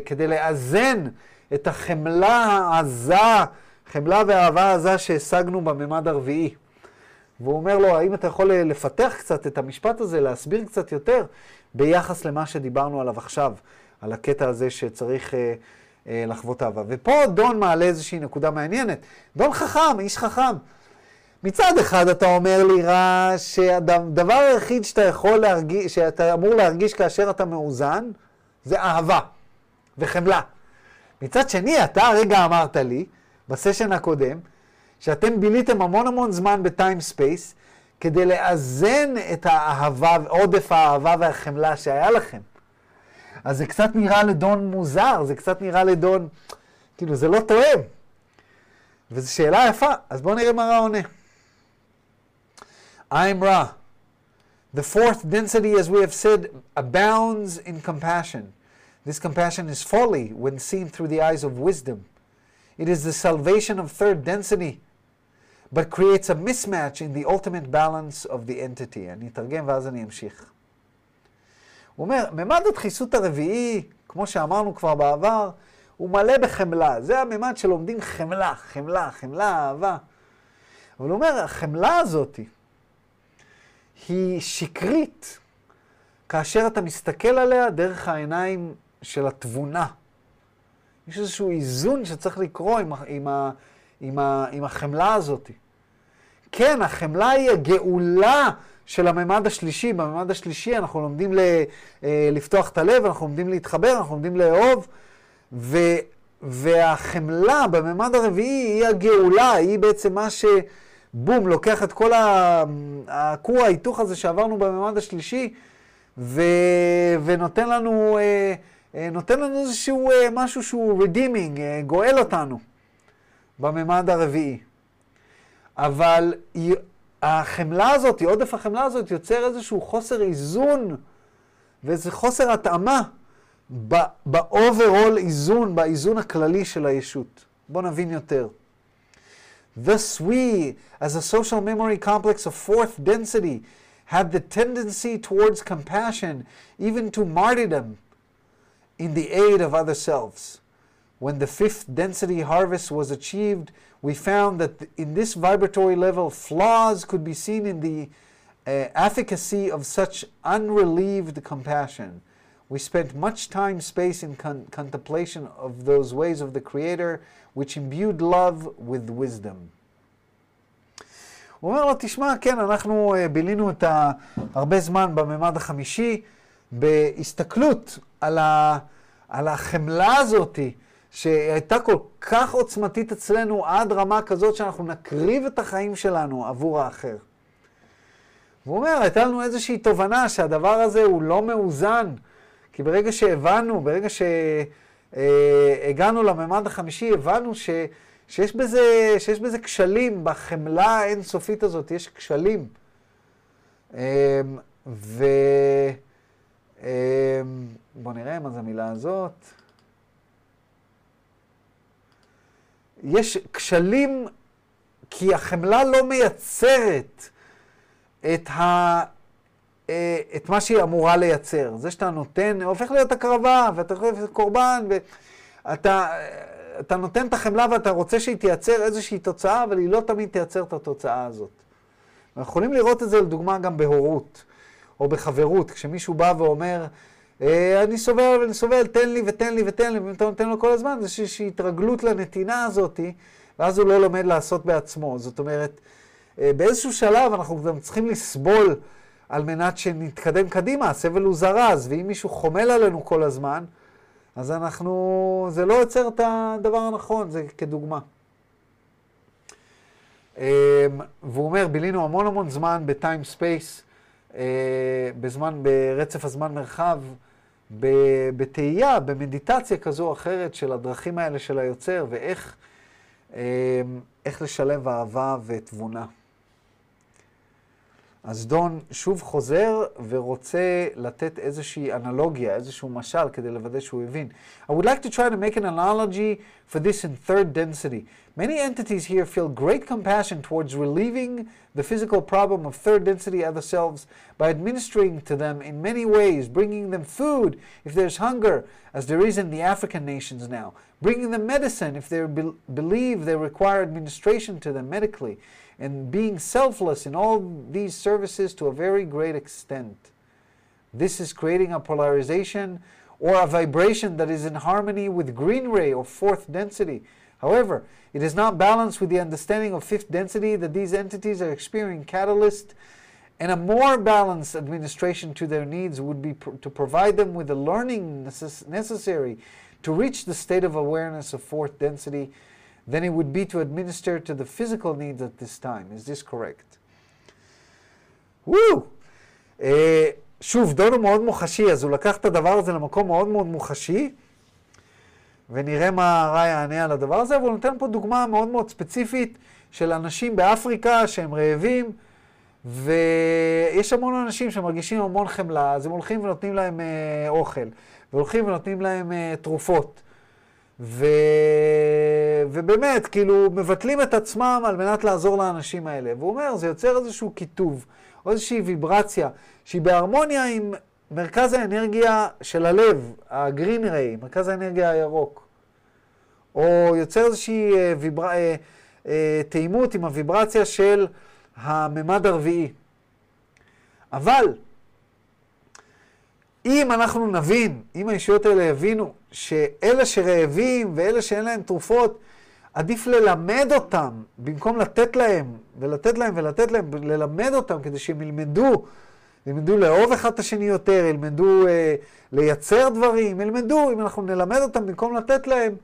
כדי לאזן את החמלה העזה, חמלה והאהבה העזה שהשגנו בממד הרביעי. והוא אומר לו, האם אתה יכול לפתח קצת את המשפט הזה, להסביר קצת יותר ביחס למה שדיברנו עליו עכשיו, על הקטע הזה שצריך אה, אה, לחוות אהבה. ופה דון מעלה איזושהי נקודה מעניינת. דון חכם, איש חכם. מצד אחד אתה אומר לי רע שהדבר היחיד שאתה יכול להרגיש, שאתה אמור להרגיש כאשר אתה מאוזן, זה אהבה וחמלה. מצד שני, אתה הרגע אמרת לי, ב session הקודם, שאתם ביליתם המון המון זמן ב time space, כדי לאזן את האהבה, עודף האהבה והחמלה שהיה לכם. אז זה קצת נראה לדון מוזר, זה קצת נראה לדון, כאילו, זה לא תואם. וזו שאלה יפה, אז בואו נראה מה רע עונה. I'm Ra. The fourth density, as we have said, abounds in compassion. This compassion is folly when seen through the eyes of wisdom. It is the salvation of third density, but creates a mismatch in the ultimate balance of the entity. אני אתרגם ואז אני אמשיך. הוא אומר, ממד הדחיסות הרביעי, כמו שאמרנו כבר בעבר, הוא מלא בחמלה. זה הממד שלומדים חמלה, חמלה, חמלה, אהבה. אבל הוא אומר, החמלה הזאת היא שקרית כאשר אתה מסתכל עליה דרך העיניים של התבונה. יש איזשהו איזון שצריך לקרוא עם, עם, עם, עם החמלה הזאת. כן, החמלה היא הגאולה של הממד השלישי. בממד השלישי אנחנו לומדים ל, אה, לפתוח את הלב, אנחנו לומדים להתחבר, אנחנו לומדים לאהוב, ו, והחמלה בממד הרביעי היא הגאולה, היא בעצם מה שבום, לוקח את כל הכור ההיתוך הזה שעברנו בממד השלישי, ו, ונותן לנו... אה, אה, נותן לנו איזשהו אה, משהו שהוא אה, גואל אותנו בממד הרביעי. אבל החמלה הזאת, עודף החמלה הזאת, יוצר איזשהו חוסר איזון ואיזה חוסר התאמה ב-overall איזון, באיזון הכללי של הישות. בואו נבין יותר. Thus we, as a social memory complex of fourth density, had the tendency towards compassion, even to martyrdom, in the aid of other selves. When the fifth density harvest was achieved, we found that in this vibratory level, flaws could be seen in the uh, efficacy of such unrelieved compassion. We spent much time, space in con- contemplation of those ways of the Creator, which imbued love with wisdom. הוא אומר לו, תשמע, כן, אנחנו בילינו את הרבה זמן בממד החמישי, בהסתכלות על, ה, על החמלה הזאת, שהייתה כל כך עוצמתית אצלנו עד רמה כזאת שאנחנו נקריב את החיים שלנו עבור האחר. והוא אומר, הייתה לנו איזושהי תובנה שהדבר הזה הוא לא מאוזן, כי ברגע שהבנו, ברגע שהגענו לממד החמישי, הבנו ש, שיש, בזה, שיש בזה כשלים, בחמלה האינסופית הזאת יש כשלים. אמ, ו... אמ, בואו נראה מה זה המילה הזאת. יש כשלים כי החמלה לא מייצרת את, ה, אה, את מה שהיא אמורה לייצר. זה שאתה נותן, הופך להיות הקרבה, ואתה הופך להיות קורבן, ואתה אתה נותן את החמלה ואתה רוצה שהיא תייצר איזושהי תוצאה, אבל היא לא תמיד תייצר את התוצאה הזאת. אנחנו יכולים לראות את זה לדוגמה גם בהורות. או בחברות, כשמישהו בא ואומר, אה, אני סובל ואני סובל, תן לי ותן לי ותן לי, ואם אתה נותן לו כל הזמן, זה איזושהי התרגלות לנתינה הזאת, ואז הוא לא לומד לעשות בעצמו. זאת אומרת, אה, באיזשהו שלב אנחנו גם צריכים לסבול על מנת שנתקדם קדימה, הסבל הוא זרז, ואם מישהו חומל עלינו כל הזמן, אז אנחנו, זה לא יוצר את הדבר הנכון, זה כדוגמה. אה, והוא אומר, בילינו המון המון זמן ב time space, אה, בזמן, ברצף הזמן מרחב, בתהייה, במדיטציה כזו או אחרת של הדרכים האלה של היוצר, ואיך אה, לשלב אהבה ותבונה. אז דון שוב חוזר ורוצה לתת איזושהי אנלוגיה, איזשהו משל, כדי לוודא שהוא הבין. I would like to try to make an analogy for this in third density. Many entities here feel great compassion towards relieving the physical problem of third density other selves by administering to them in many ways, bringing them food if there's hunger, as there is in the African nations now, bringing them medicine if they be believe they require administration to them medically, and being selfless in all these services to a very great extent. This is creating a polarization or a vibration that is in harmony with green ray or fourth density. However, it is not balanced with the understanding of fifth density that these entities are experiencing catalyst and a more balanced administration to their needs would be pr to provide them with the learning necess necessary to reach the state of awareness of fourth density than it would be to administer to the physical needs at this time. Is this correct? וואו! אה, שוב, דון הוא מאוד מוחשי, אז הוא לקח את הדבר הזה למקום מאוד מאוד מוחשי, ונראה מה רע יענה על הדבר הזה, והוא נותן פה דוגמה מאוד מאוד ספציפית של אנשים באפריקה שהם רעבים, ויש המון אנשים שמרגישים המון חמלה, אז הם הולכים ונותנים להם אה, אוכל, והולכים ונותנים להם אה, תרופות. ו... ובאמת, כאילו, מבטלים את עצמם על מנת לעזור לאנשים האלה. והוא אומר, זה יוצר איזשהו קיטוב, או איזושהי ויברציה, שהיא בהרמוניה עם מרכז האנרגיה של הלב, הגרין ריי, מרכז האנרגיה הירוק. או יוצר איזושהי אה, ויבר... אה, אה, תאימות עם הוויברציה של הממד הרביעי. אבל אם אנחנו נבין, אם הישויות האלה יבינו, שאלה שרעבים ואלה שאין להם תרופות, עדיף ללמד אותם, במקום לתת להם, ולתת להם ולתת להם, ללמד אותם כדי שהם ילמדו, ילמדו לאהוב אחד את השני יותר, ילמדו אה, לייצר דברים, ילמדו, אם אנחנו נלמד אותם במקום לתת להם,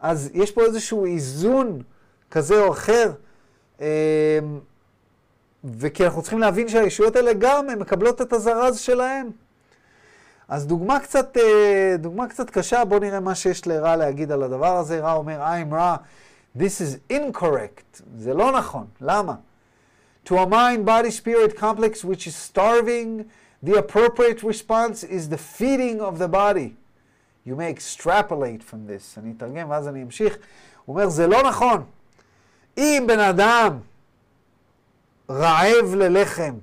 אז יש פה איזשהו איזון כזה או אחר, אה, וכי אנחנו צריכים להבין שהישויות האלה גם, הן מקבלות את הזרז שלהן. אז דוגמה קצת, אה, דוגמה קצת קשה, בואו נראה מה שיש לרע להגיד על הדבר הזה. רע אומר, I'm רע, this is incorrect. זה לא נכון. למה? To a mind, body, spirit complex which is starving, the appropriate response is the feeding of the body. You may extrapolate from this. אני אתרגם ואז אני אמשיך. הוא אומר, זה לא נכון. אם בן אדם רעב ללחם,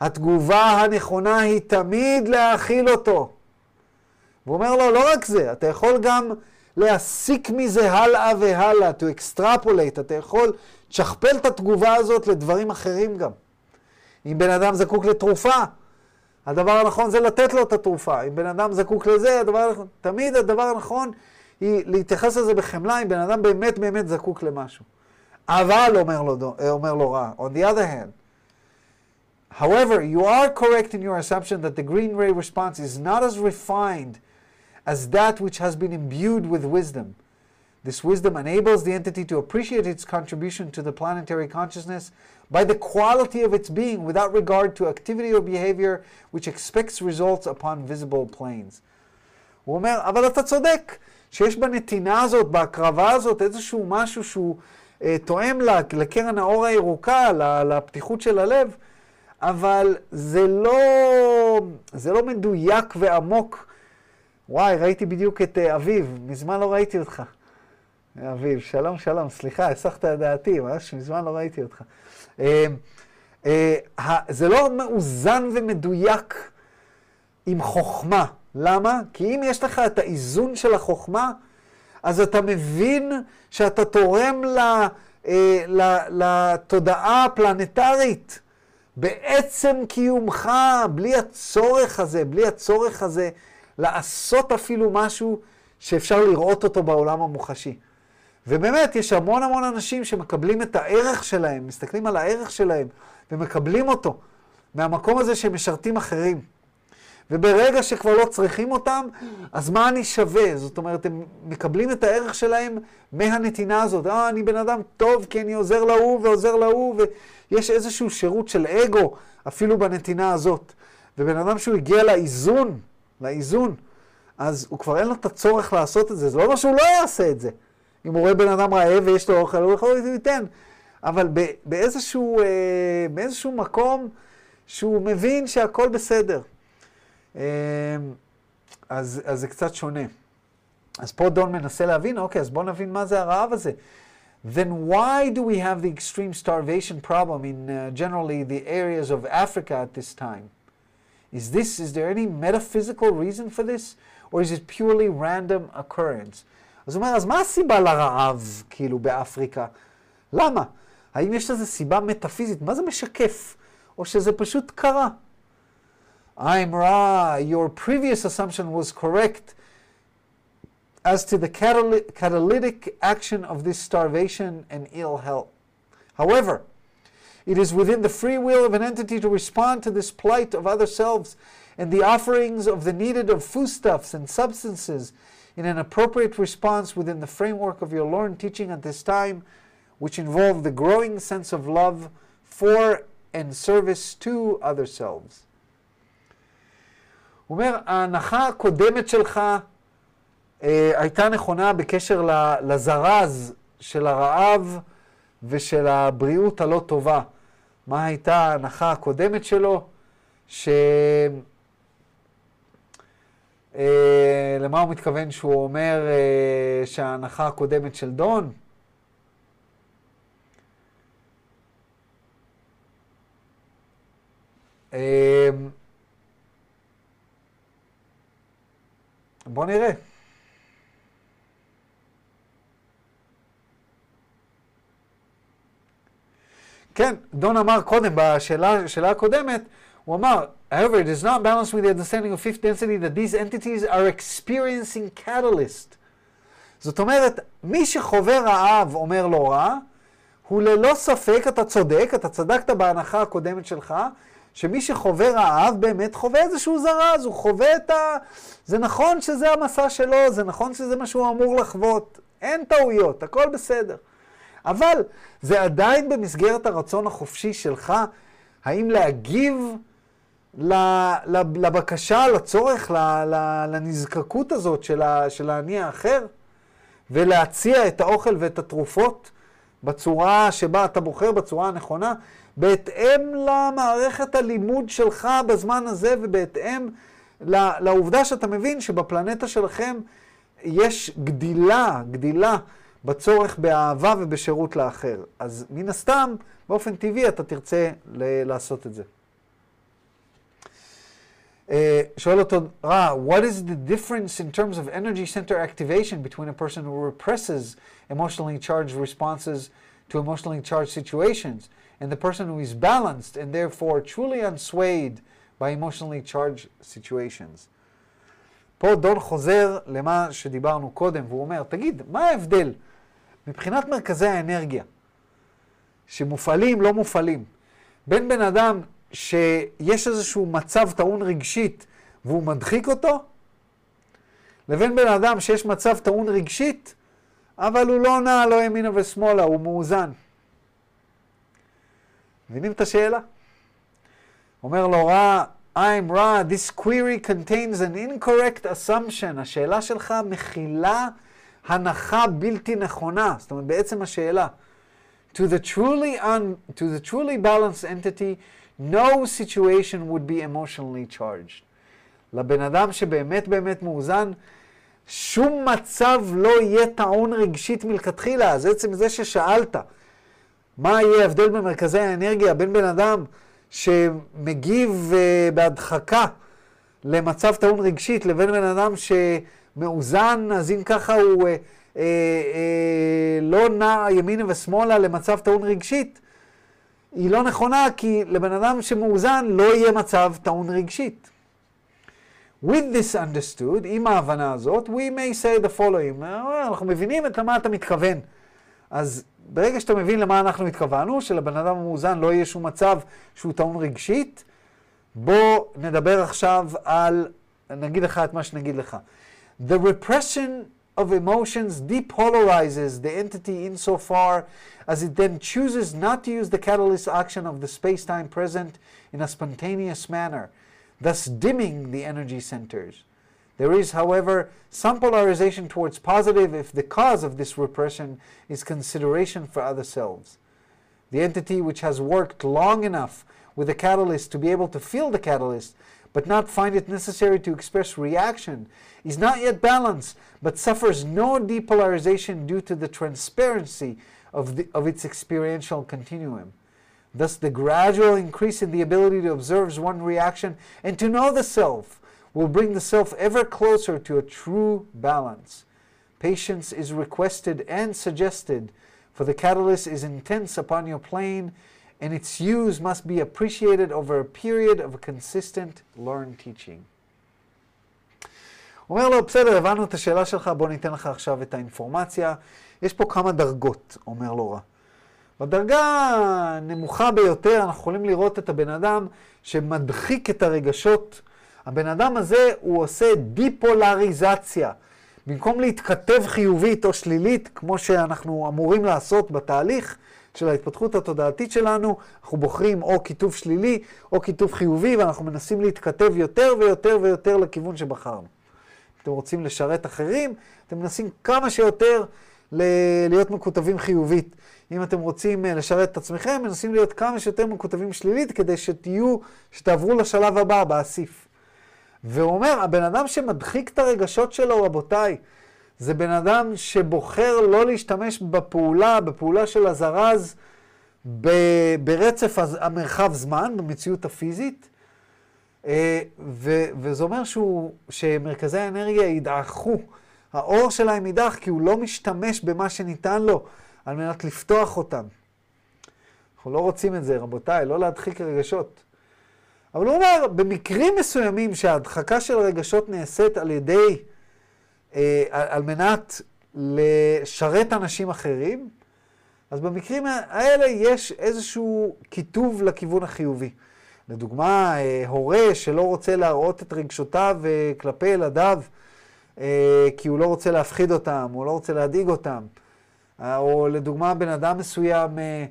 התגובה הנכונה היא תמיד להאכיל אותו. והוא אומר לו, לא רק זה, אתה יכול גם להסיק מזה הלאה והלאה, to extrapolate, אתה יכול תשכפל את התגובה הזאת לדברים אחרים גם. אם בן אדם זקוק לתרופה, הדבר הנכון זה לתת לו את התרופה. אם בן אדם זקוק לזה, הדבר הנכון, תמיד הדבר הנכון היא להתייחס לזה בחמלה אם בן אדם באמת באמת זקוק למשהו. אבל, אומר לו, אומר לו רע, on the other hand, However, you are correct in your assumption that the green ray response is not as refined as that which has been imbued with wisdom. This wisdom enables the entity to appreciate its contribution to the planetary consciousness by the quality of its being without regard to activity or behavior which expects results upon visible planes. הוא אומר, אבל אתה צודק, שיש בנתינה הזאת, בהקרבה הזאת, איזשהו משהו שהוא אה, תואם לקרן האור הירוקה, לפתיחות של הלב, אבל זה לא, זה לא מדויק ועמוק. וואי, ראיתי בדיוק את uh, אביב, מזמן לא ראיתי אותך. אביב, שלום, שלום, סליחה, הסחת את דעתי, ממש מזמן לא ראיתי אותך. Uh, uh, זה לא מאוזן ומדויק עם חוכמה. למה? כי אם יש לך את האיזון של החוכמה, אז אתה מבין שאתה תורם לתודעה הפלנטרית. בעצם קיומך, בלי הצורך הזה, בלי הצורך הזה לעשות אפילו משהו שאפשר לראות אותו בעולם המוחשי. ובאמת, יש המון המון אנשים שמקבלים את הערך שלהם, מסתכלים על הערך שלהם ומקבלים אותו מהמקום הזה שהם משרתים אחרים. וברגע שכבר לא צריכים אותם, אז מה אני שווה? זאת אומרת, הם מקבלים את הערך שלהם מהנתינה הזאת. אה, אני בן אדם טוב כי אני עוזר להוא ועוזר להוא, ויש איזשהו שירות של אגו אפילו בנתינה הזאת. ובן אדם שהוא הגיע לאיזון, לאיזון, אז הוא כבר אין לו את הצורך לעשות את זה. זה לא אומר שהוא לא יעשה את זה. אם הוא רואה בן אדם רעב ויש לו אוכל, הוא יכול לתת. אבל באיזשהו, אה, באיזשהו מקום שהוא מבין שהכל בסדר. אז, אז זה קצת שונה. אז פה דון מנסה להבין, אוקיי, אז בואו נבין מה זה הרעב הזה. Then why do we have the extreme starvation problem in uh, generally the areas of Africa at this time? Is this, is there any metaphysical reason for this? Or is it purely random occurrence? אז הוא אומר, אז מה הסיבה לרעב, כאילו, באפריקה? למה? האם יש לזה סיבה מטאפיזית? מה זה משקף? או שזה פשוט קרה? I'm Ra, your previous assumption was correct as to the catalytic action of this starvation and ill health. However, it is within the free will of an entity to respond to this plight of other selves and the offerings of the needed of foodstuffs and substances in an appropriate response within the framework of your Lord teaching at this time, which involve the growing sense of love for and service to other selves. הוא אומר, ההנחה הקודמת שלך אה, הייתה נכונה בקשר לזרז של הרעב ושל הבריאות הלא טובה. מה הייתה ההנחה הקודמת שלו? ש... אה, למה הוא מתכוון שהוא אומר אה, שההנחה הקודמת של דון? אה, בואו נראה. כן, דון אמר קודם, בשאלה הקודמת, הוא אמר, however, it is not balanced with the understanding of fifth density that these entities are experiencing catalyst. זאת אומרת, מי שחווה רעב אומר לא רע, הוא ללא ספק, אתה צודק, אתה צדקת בהנחה הקודמת שלך, שמי שחווה רעב באמת חווה איזשהו זרז, הוא חווה את ה... זה נכון שזה המסע שלו, זה נכון שזה מה שהוא אמור לחוות, אין טעויות, הכל בסדר. אבל זה עדיין במסגרת הרצון החופשי שלך, האם להגיב לבקשה, לצורך, לנזקקות הזאת של האני האחר, ולהציע את האוכל ואת התרופות בצורה שבה אתה בוחר, בצורה הנכונה, בהתאם למערכת הלימוד שלך בזמן הזה ובהתאם לעובדה שאתה מבין שבפלנטה שלכם יש גדילה, גדילה בצורך באהבה ובשירות לאחר. אז מן הסתם, באופן טבעי אתה תרצה לעשות את זה. שואל אותו רע, what is the difference in terms of energy center activation between a person who represses emotionally charged responses to emotionally charged situations and the person who is balanced and therefore truly unswayed by emotionally charged situations? פה דון חוזר למה שדיברנו קודם, והוא אומר, תגיד, מה ההבדל מבחינת מרכזי האנרגיה, שמופעלים, לא מופעלים, בין בן אדם שיש איזשהו מצב טעון רגשית והוא מדחיק אותו, לבין בן אדם שיש מצב טעון רגשית, אבל הוא לא נע לא ימינה ושמאלה, הוא מאוזן. מבינים את השאלה? אומר לו רע, I'm רע, this query contains an incorrect assumption. השאלה שלך מכילה הנחה בלתי נכונה. זאת אומרת, בעצם השאלה. To the truly, un, to the truly balanced entity, no situation would be emotionally charged. לבן אדם שבאמת באמת מאוזן, שום מצב לא יהיה טעון רגשית מלכתחילה. אז עצם זה ששאלת, מה יהיה ההבדל במרכזי האנרגיה בין בן אדם שמגיב uh, בהדחקה למצב טעון רגשית לבין בן אדם שמאוזן, אז אם ככה הוא uh, uh, uh, לא נע ימינה ושמאלה למצב טעון רגשית, היא לא נכונה, כי לבן אדם שמאוזן לא יהיה מצב טעון רגשית. With this understood, עם ההבנה הזאת, we may say the following, אנחנו מבינים את למה אתה מתכוון. אז ברגע שאתה מבין למה אנחנו התכוונו, שלבן אדם המאוזן לא יהיה שום מצב שהוא טעון רגשית, בוא נדבר עכשיו על, נגיד לך את מה שנגיד לך. The repression of emotions depolarizes the entity insofar as it then chooses not to use the catalyst action of the space-time present in a spontaneous manner, thus dimming the energy centers. There is, however, some polarization towards positive if the cause of this repression is consideration for other selves. The entity which has worked long enough with the catalyst to be able to feel the catalyst but not find it necessary to express reaction, is not yet balanced, but suffers no depolarization due to the transparency of, the, of its experiential continuum. Thus, the gradual increase in the ability to observe one reaction and to know the self will bring the self ever closer to a true balance. Patience is requested and suggested, for the catalyst is intense upon your plane and its use must be appreciated over a period of consistent learned teaching. אומר לו, בסדר, הבנו את השאלה שלך, בוא ניתן לך עכשיו את האינפורמציה. יש פה כמה דרגות, אומר לו רע. בדרגה הנמוכה ביותר אנחנו יכולים לראות את הבן אדם שמדחיק את הרגשות הבן אדם הזה, הוא עושה דיפולריזציה. במקום להתכתב חיובית או שלילית, כמו שאנחנו אמורים לעשות בתהליך של ההתפתחות התודעתית שלנו, אנחנו בוחרים או כיתוב שלילי או כיתוב חיובי, ואנחנו מנסים להתכתב יותר ויותר ויותר לכיוון שבחרנו. אתם רוצים לשרת אחרים, אתם מנסים כמה שיותר להיות מקוטבים חיובית. אם אתם רוצים אה, לשרת את עצמכם, מנסים להיות כמה שיותר מקוטבים שלילית, כדי שתהיו, שתעברו לשלב הבא, באסיף. והוא אומר, הבן אדם שמדחיק את הרגשות שלו, רבותיי, זה בן אדם שבוחר לא להשתמש בפעולה, בפעולה של הזרז, ברצף המרחב זמן, במציאות הפיזית, אה, וזה אומר שהוא, שמרכזי האנרגיה ידעכו, האור שלהם יידח, כי הוא לא משתמש במה שניתן לו על מנת לפתוח אותם. אנחנו לא רוצים את זה, רבותיי, לא להדחיק רגשות. אבל הוא אומר, במקרים מסוימים שההדחקה של הרגשות נעשית על ידי, על מנת לשרת אנשים אחרים, אז במקרים האלה יש איזשהו כיתוב לכיוון החיובי. לדוגמה, אה, הורה שלא רוצה להראות את רגשותיו אה, כלפי ילדיו, אה, כי הוא לא רוצה להפחיד אותם, הוא לא רוצה להדאיג אותם. אה, או לדוגמה, בן אדם מסוים אה,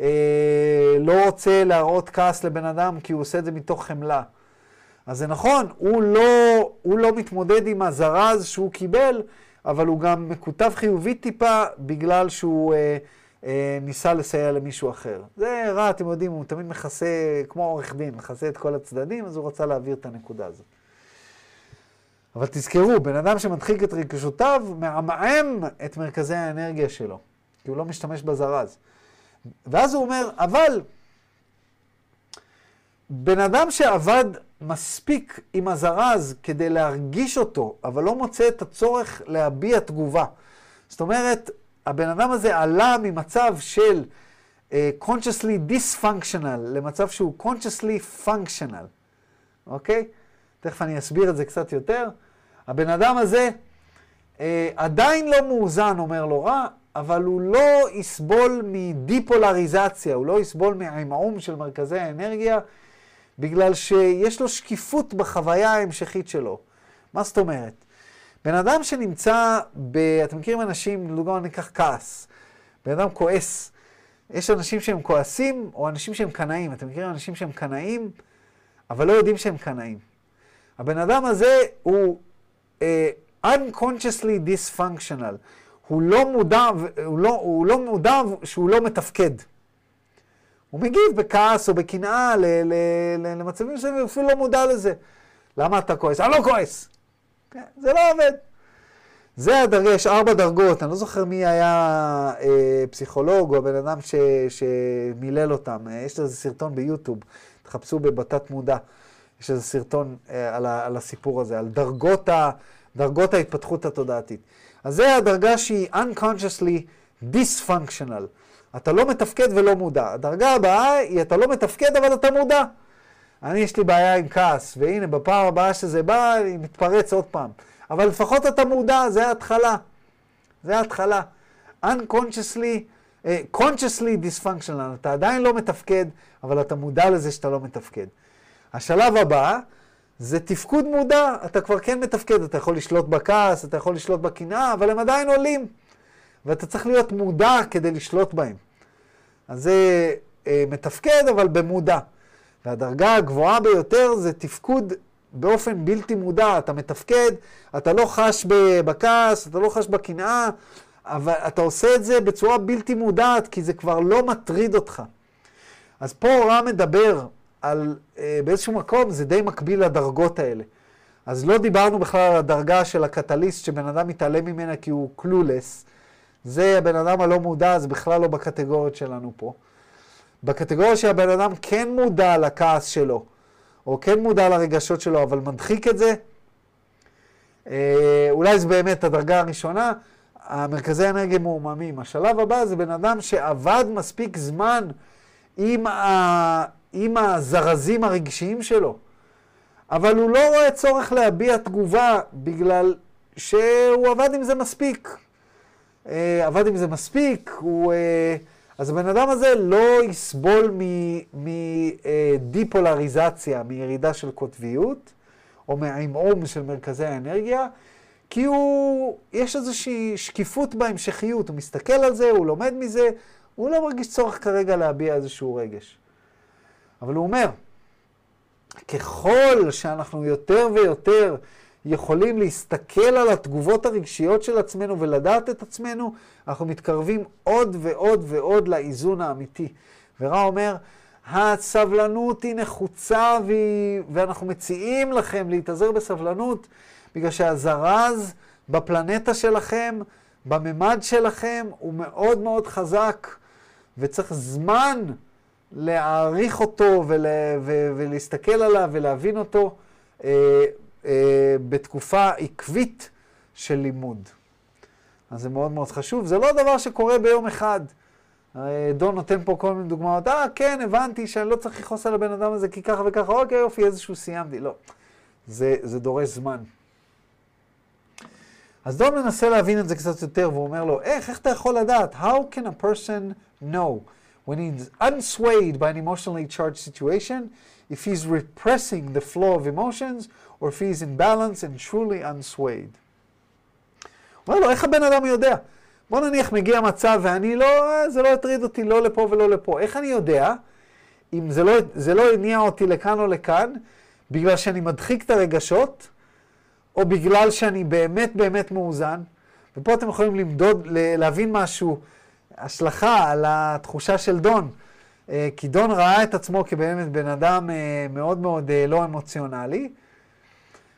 אה, לא רוצה להראות כעס לבן אדם כי הוא עושה את זה מתוך חמלה. אז זה נכון, הוא לא, הוא לא מתמודד עם הזרז שהוא קיבל, אבל הוא גם מקוטב חיובית טיפה בגלל שהוא אה, אה, ניסה לסייע למישהו אחר. זה רע, אתם יודעים, הוא תמיד מכסה, כמו עורך דין, מכסה את כל הצדדים, אז הוא רצה להעביר את הנקודה הזאת. אבל תזכרו, בן אדם שמדחיק את רגשותיו, מעמעם את מרכזי האנרגיה שלו, כי הוא לא משתמש בזרז. ואז הוא אומר, אבל בן אדם שעבד מספיק עם הזרז כדי להרגיש אותו, אבל לא מוצא את הצורך להביע תגובה. זאת אומרת, הבן אדם הזה עלה ממצב של uh, consciously dysfunctional למצב שהוא consciously functional, אוקיי? תכף אני אסביר את זה קצת יותר. הבן אדם הזה אה, עדיין לא מאוזן, אומר לו רע, אבל הוא לא יסבול מדיפולריזציה, הוא לא יסבול מהעמעום של מרכזי האנרגיה, בגלל שיש לו שקיפות בחוויה ההמשכית שלו. מה זאת אומרת? בן אדם שנמצא ב... אתם מכירים אנשים, לדוגמה ניקח כעס. בן אדם כועס. יש אנשים שהם כועסים, או אנשים שהם קנאים. אתם מכירים אנשים שהם קנאים, אבל לא יודעים שהם קנאים. הבן אדם הזה הוא uh, unconsciously dysfunctional. הוא לא מודע, הוא לא, הוא לא מודע שהוא לא מתפקד. הוא מגיב בכעס או בקנאה למצבים הוא אפילו לא מודע לזה. למה אתה כועס? אני לא כועס. כן, זה לא עובד. זה הדרגה, יש ארבע דרגות, אני לא זוכר מי היה אה, פסיכולוג או הבן אדם ש, שמילל אותם. אה, יש לזה סרטון ביוטיוב, תחפשו בבתת מודע. יש איזה סרטון אה, על, ה, על הסיפור הזה, על דרגות, ה, דרגות ההתפתחות התודעתית. אז זה הדרגה שהיא unconsciously dysfunctional. אתה לא מתפקד ולא מודע. הדרגה הבאה היא אתה לא מתפקד אבל אתה מודע. אני יש לי בעיה עם כעס, והנה בפעם הבאה שזה בא, אני מתפרץ עוד פעם. אבל לפחות אתה מודע, זה ההתחלה. זה ההתחלה. unconsciously, uh, consciously dysfunctional. אתה עדיין לא מתפקד, אבל אתה מודע לזה שאתה לא מתפקד. השלב הבא זה תפקוד מודע, אתה כבר כן מתפקד, אתה יכול לשלוט בכעס, אתה יכול לשלוט בקנאה, אבל הם עדיין עולים. ואתה צריך להיות מודע כדי לשלוט בהם. אז זה אה, מתפקד, אבל במודע. והדרגה הגבוהה ביותר זה תפקוד באופן בלתי מודע. אתה מתפקד, אתה לא חש בכעס, אתה לא חש בקנאה, אבל אתה עושה את זה בצורה בלתי מודעת, כי זה כבר לא מטריד אותך. אז פה רם מדבר על, אה, באיזשהו מקום זה די מקביל לדרגות האלה. אז לא דיברנו בכלל על הדרגה של הקטליסט שבן אדם מתעלם ממנה כי הוא קלולס. זה הבן אדם הלא מודע, זה בכלל לא בקטגוריות שלנו פה. בקטגוריה שהבן אדם כן מודע לכעס שלו, או כן מודע לרגשות שלו, אבל מדחיק את זה, אה, אולי זה באמת הדרגה הראשונה, המרכזי אנרגיה מעוממים. השלב הבא זה בן אדם שעבד מספיק זמן עם, ה... עם הזרזים הרגשיים שלו, אבל הוא לא רואה צורך להביע תגובה בגלל שהוא עבד עם זה מספיק. אה, עבד עם זה מספיק, הוא... אה, אז הבן אדם הזה לא יסבול מדיפולריזציה, מירידה של קוטביות, או מהעמעום של מרכזי האנרגיה, כי הוא, יש איזושהי שקיפות בהמשכיות, הוא מסתכל על זה, הוא לומד מזה, הוא לא מרגיש צורך כרגע להביע איזשהו רגש. אבל הוא אומר, ככל שאנחנו יותר ויותר יכולים להסתכל על התגובות הרגשיות של עצמנו ולדעת את עצמנו, אנחנו מתקרבים עוד ועוד ועוד לאיזון האמיתי. ורע אומר, הסבלנות היא נחוצה והיא, ואנחנו מציעים לכם להתאזר בסבלנות, בגלל שהזרז בפלנטה שלכם, בממד שלכם, הוא מאוד מאוד חזק, וצריך זמן להעריך אותו ול, ו, ולהסתכל עליו ולהבין אותו אה, בתקופה עקבית של לימוד. אז זה מאוד מאוד חשוב. זה לא דבר שקורה ביום אחד. אה, דון נותן פה כל מיני דוגמאות, אה, כן, הבנתי שאני לא צריך לכעוס על הבן אדם הזה כי ככה וככה, אוקיי, יופי, איזשהו סיימתי. לא. זה, זה דורש זמן. אז דון מנסה להבין את זה קצת יותר, והוא אומר לו, איך, איך אתה יכול לדעת? How can a person know when he's unswayed by an emotionally charged situation, if he's repressing the flow of emotions, or if he's in balance and truly unswayed? אומר לו, איך הבן אדם יודע? בוא נניח מגיע מצב ואני לא, זה לא הטריד אותי לא לפה ולא לפה. איך אני יודע אם זה לא, זה לא הניע אותי לכאן או לכאן, בגלל שאני מדחיק את הרגשות, או בגלל שאני באמת באמת מאוזן? ופה אתם יכולים למדוד, להבין משהו, השלכה על התחושה של דון. אה, כי דון ראה את עצמו כבאמת בן אדם אה, מאוד מאוד אה, לא אמוציונלי,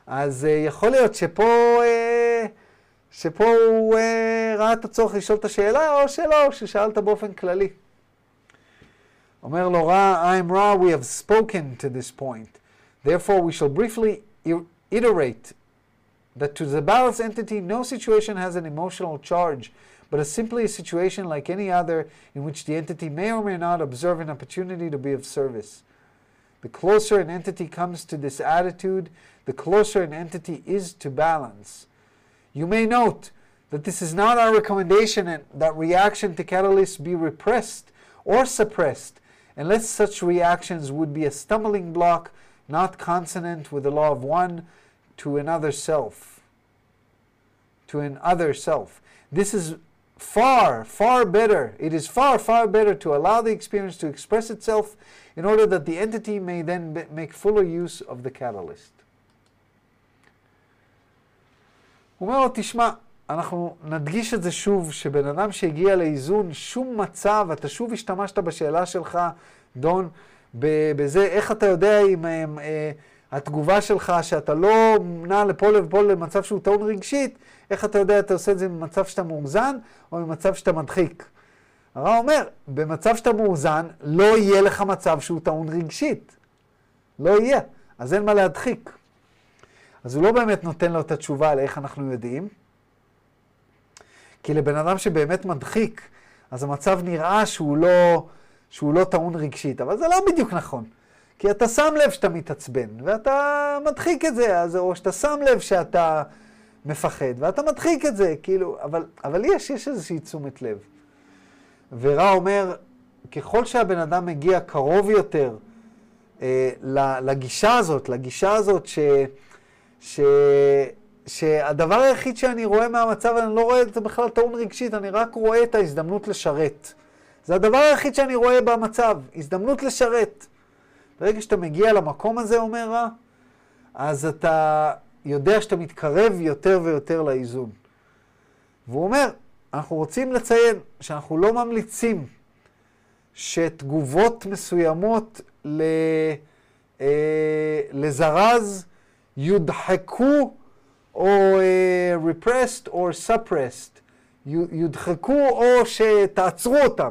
אז יכול להיות שפה... שפה הוא אה, ראה את הצורך לשאול את השאלה, או שלא, או ששאלת באופן כללי. אומר לו רע, I'm Ra, we have spoken to this point. Therefore, we shall briefly iterate that to the balanced entity, no situation has an emotional charge, but is simply a situation like any other in which the entity may or may not observe an opportunity to be of service. The closer an entity comes to this attitude, the closer an entity is to balance. You may note that this is not our recommendation and that reaction to catalysts be repressed or suppressed unless such reactions would be a stumbling block not consonant with the law of one to another self. To an other self. This is far, far better. It is far, far better to allow the experience to express itself in order that the entity may then make fuller use of the catalyst. הוא אומר לו, תשמע, אנחנו נדגיש את זה שוב, שבן אדם שהגיע לאיזון, שום מצב, אתה שוב השתמשת בשאלה שלך, דון, בזה, איך אתה יודע אם אה, אה, התגובה שלך, שאתה לא נע לפה לפה למצב שהוא טעון רגשית, איך אתה יודע, אתה עושה את זה במצב שאתה מאוזן, או במצב שאתה מדחיק. הרב אומר, במצב שאתה מאוזן, לא יהיה לך מצב שהוא טעון רגשית. לא יהיה. אז אין מה להדחיק. אז הוא לא באמת נותן לו את התשובה על איך אנחנו יודעים. כי לבן אדם שבאמת מדחיק, אז המצב נראה שהוא לא, שהוא לא טעון רגשית, אבל זה לא בדיוק נכון. כי אתה שם לב שאתה מתעצבן, ואתה מדחיק את זה, אז, או שאתה שם לב שאתה מפחד, ואתה מדחיק את זה, כאילו, אבל, אבל יש, יש איזושהי תשומת לב. ורע אומר, ככל שהבן אדם מגיע קרוב יותר אה, לגישה הזאת, לגישה הזאת ש... ש... שהדבר היחיד שאני רואה מהמצב, אני לא רואה את זה בכלל טעון רגשית, אני רק רואה את ההזדמנות לשרת. זה הדבר היחיד שאני רואה במצב, הזדמנות לשרת. ברגע שאתה מגיע למקום הזה, אומר רע, אז אתה יודע שאתה מתקרב יותר ויותר לאיזון. והוא אומר, אנחנו רוצים לציין שאנחנו לא ממליצים שתגובות מסוימות ל... אה, לזרז יודחקו או uh, repressed or suppressed, יודחקו או שתעצרו אותם.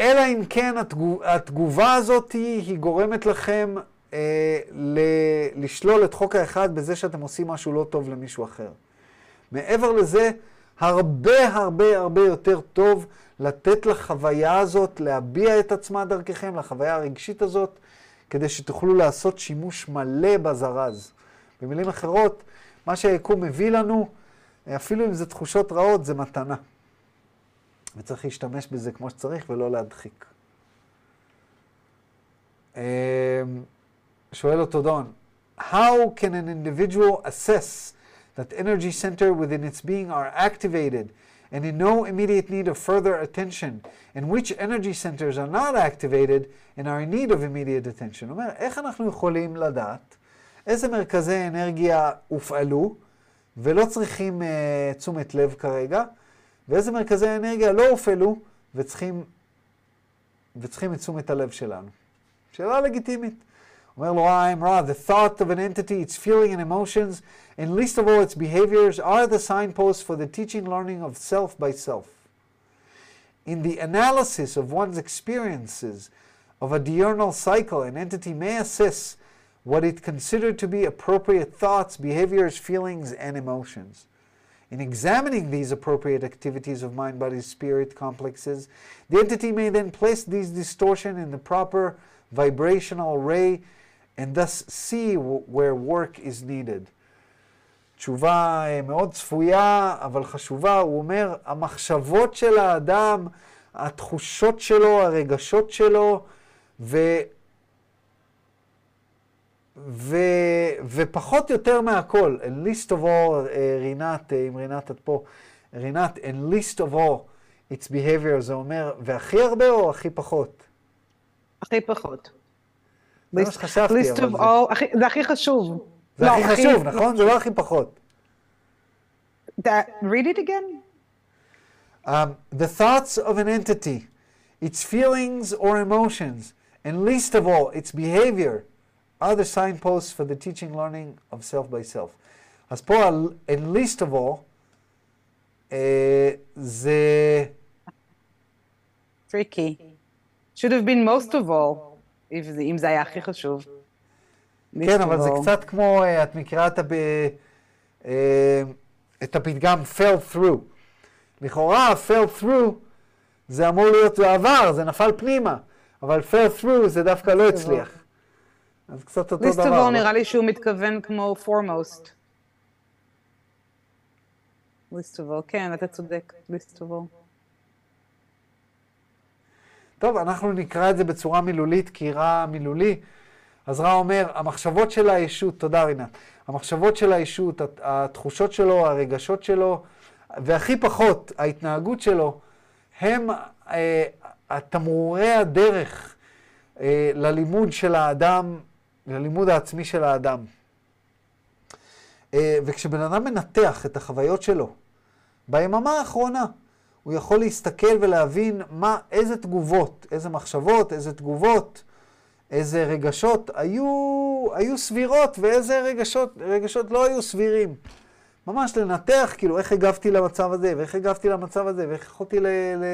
אלא אם כן התגוב, התגובה הזאת היא, היא גורמת לכם אה, ל, לשלול את חוק האחד בזה שאתם עושים משהו לא טוב למישהו אחר. מעבר לזה, הרבה הרבה הרבה יותר טוב לתת לחוויה הזאת להביע את עצמה דרככם, לחוויה הרגשית הזאת, כדי שתוכלו לעשות שימוש מלא בזרז. במילים אחרות, מה שהיקום מביא לנו, אפילו אם זה תחושות רעות, זה מתנה. וצריך להשתמש בזה כמו שצריך ולא להדחיק. אמ, שואל אותו דון, How can an individual assess that energy center within its being are activated and in no immediate need of further attention, and which energy centers are not activated and are in need of immediate attention? אומר, איך אנחנו יכולים לדעת איזה מרכזי אנרגיה הופעלו ולא צריכים uh, תשומת לב כרגע, ואיזה מרכזי אנרגיה לא הופעלו וצריכים, וצריכים את תשומת הלב שלנו? שאלה לגיטימית. Well, I'm Ra. The thought of an entity, its feeling and emotions, and least of all its behaviors, are the signposts for the teaching learning of self by self. In the analysis of one's experiences of a diurnal cycle, an entity may assess what it considered to be appropriate thoughts, behaviors, feelings, and emotions. In examining these appropriate activities of mind body spirit complexes, the entity may then place these distortions in the proper vibrational ray and thus see where work is needed. תשובה מאוד צפויה, אבל חשובה, הוא אומר, המחשבות של האדם, התחושות שלו, הרגשות שלו, ו... ו... ופחות יותר מהכל, and least of all, רינת, אם רינת את פה, רינת, and least of all, its behavior, זה אומר, והכי הרבה או הכי פחות? הכי פחות. זה מה שחשבתי, אבל זה... זה הכי חשוב. זה לא, הכי חשוב, נכון? זה לא הכי פחות. read it again. Um, the thoughts of an entity, its feelings or emotions, and least of all, its behavior, are the signposts for the teaching learning of self by self. אז פה, and least of all, uh, זה... Tricky. Should have been most of all. אם זה היה הכי חשוב. כן, אבל זה קצת כמו, את מכירה את, הב... את הפתגם fell through. לכאורה, fell through זה אמור להיות בעבר, זה נפל פנימה, אבל fell through זה דווקא לא הצליח. אז קצת אותו דבר. ליסטובו נראה לי שהוא מתכוון כמו foremost. ליסטובו, כן, אתה צודק, ליסטובו. טוב, אנחנו נקרא את זה בצורה מילולית, כי רע מילולי. אז רע אומר, המחשבות של הישות, תודה רינת, המחשבות של הישות, התחושות שלו, הרגשות שלו, והכי פחות, ההתנהגות שלו, הם אה, התמרורי הדרך אה, ללימוד של האדם, ללימוד העצמי של האדם. אה, וכשבן אדם מנתח את החוויות שלו ביממה האחרונה, הוא יכול להסתכל ולהבין מה, איזה תגובות, איזה מחשבות, איזה תגובות, איזה רגשות היו, היו סבירות ואיזה רגשות, רגשות לא היו סבירים. ממש לנתח, כאילו, איך הגבתי למצב הזה, ואיך הגבתי למצב הזה, ואיך יכולתי ל, ל,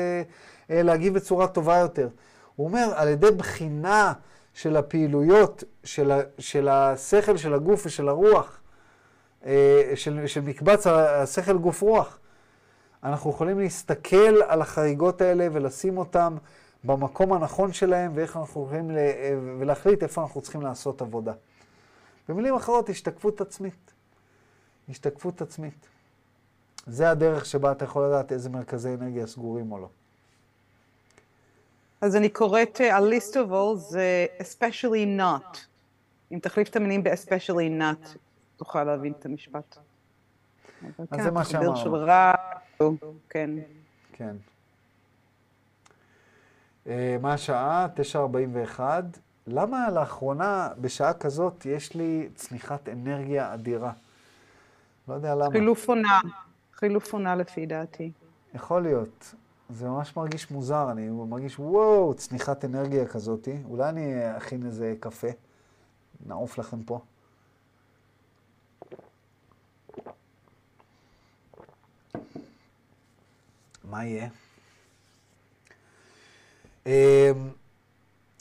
אה, להגיב בצורה טובה יותר. הוא אומר, על ידי בחינה של הפעילויות, של, ה, של השכל, של הגוף ושל הרוח, אה, של, של מקבץ השכל גוף רוח, אנחנו יכולים להסתכל על החריגות האלה ולשים אותם במקום הנכון שלהם, ואיך אנחנו יכולים ל... ולהחליט איפה אנחנו צריכים לעשות עבודה. במילים אחרות, השתקפות עצמית. השתקפות עצמית. זה הדרך שבה אתה יכול לדעת איזה מרכזי אנרגיה סגורים או לא. אז אני קוראת uh, על list of all זה especially not. אם תחליף את המילים ב-especially not, תוכל להבין את המשפט. אז כן, זה מה שאמרנו. של רע, כן. כן. Uh, מה השעה? 9.41. למה לאחרונה, בשעה כזאת, יש לי צניחת אנרגיה אדירה? לא יודע למה. חילוף עונה. חילוף עונה לפי דעתי. יכול להיות. זה ממש מרגיש מוזר, אני מרגיש, וואו, צניחת אנרגיה כזאתי. אולי אני אכין איזה קפה, נעוף לכם פה. מה יהיה? אמ,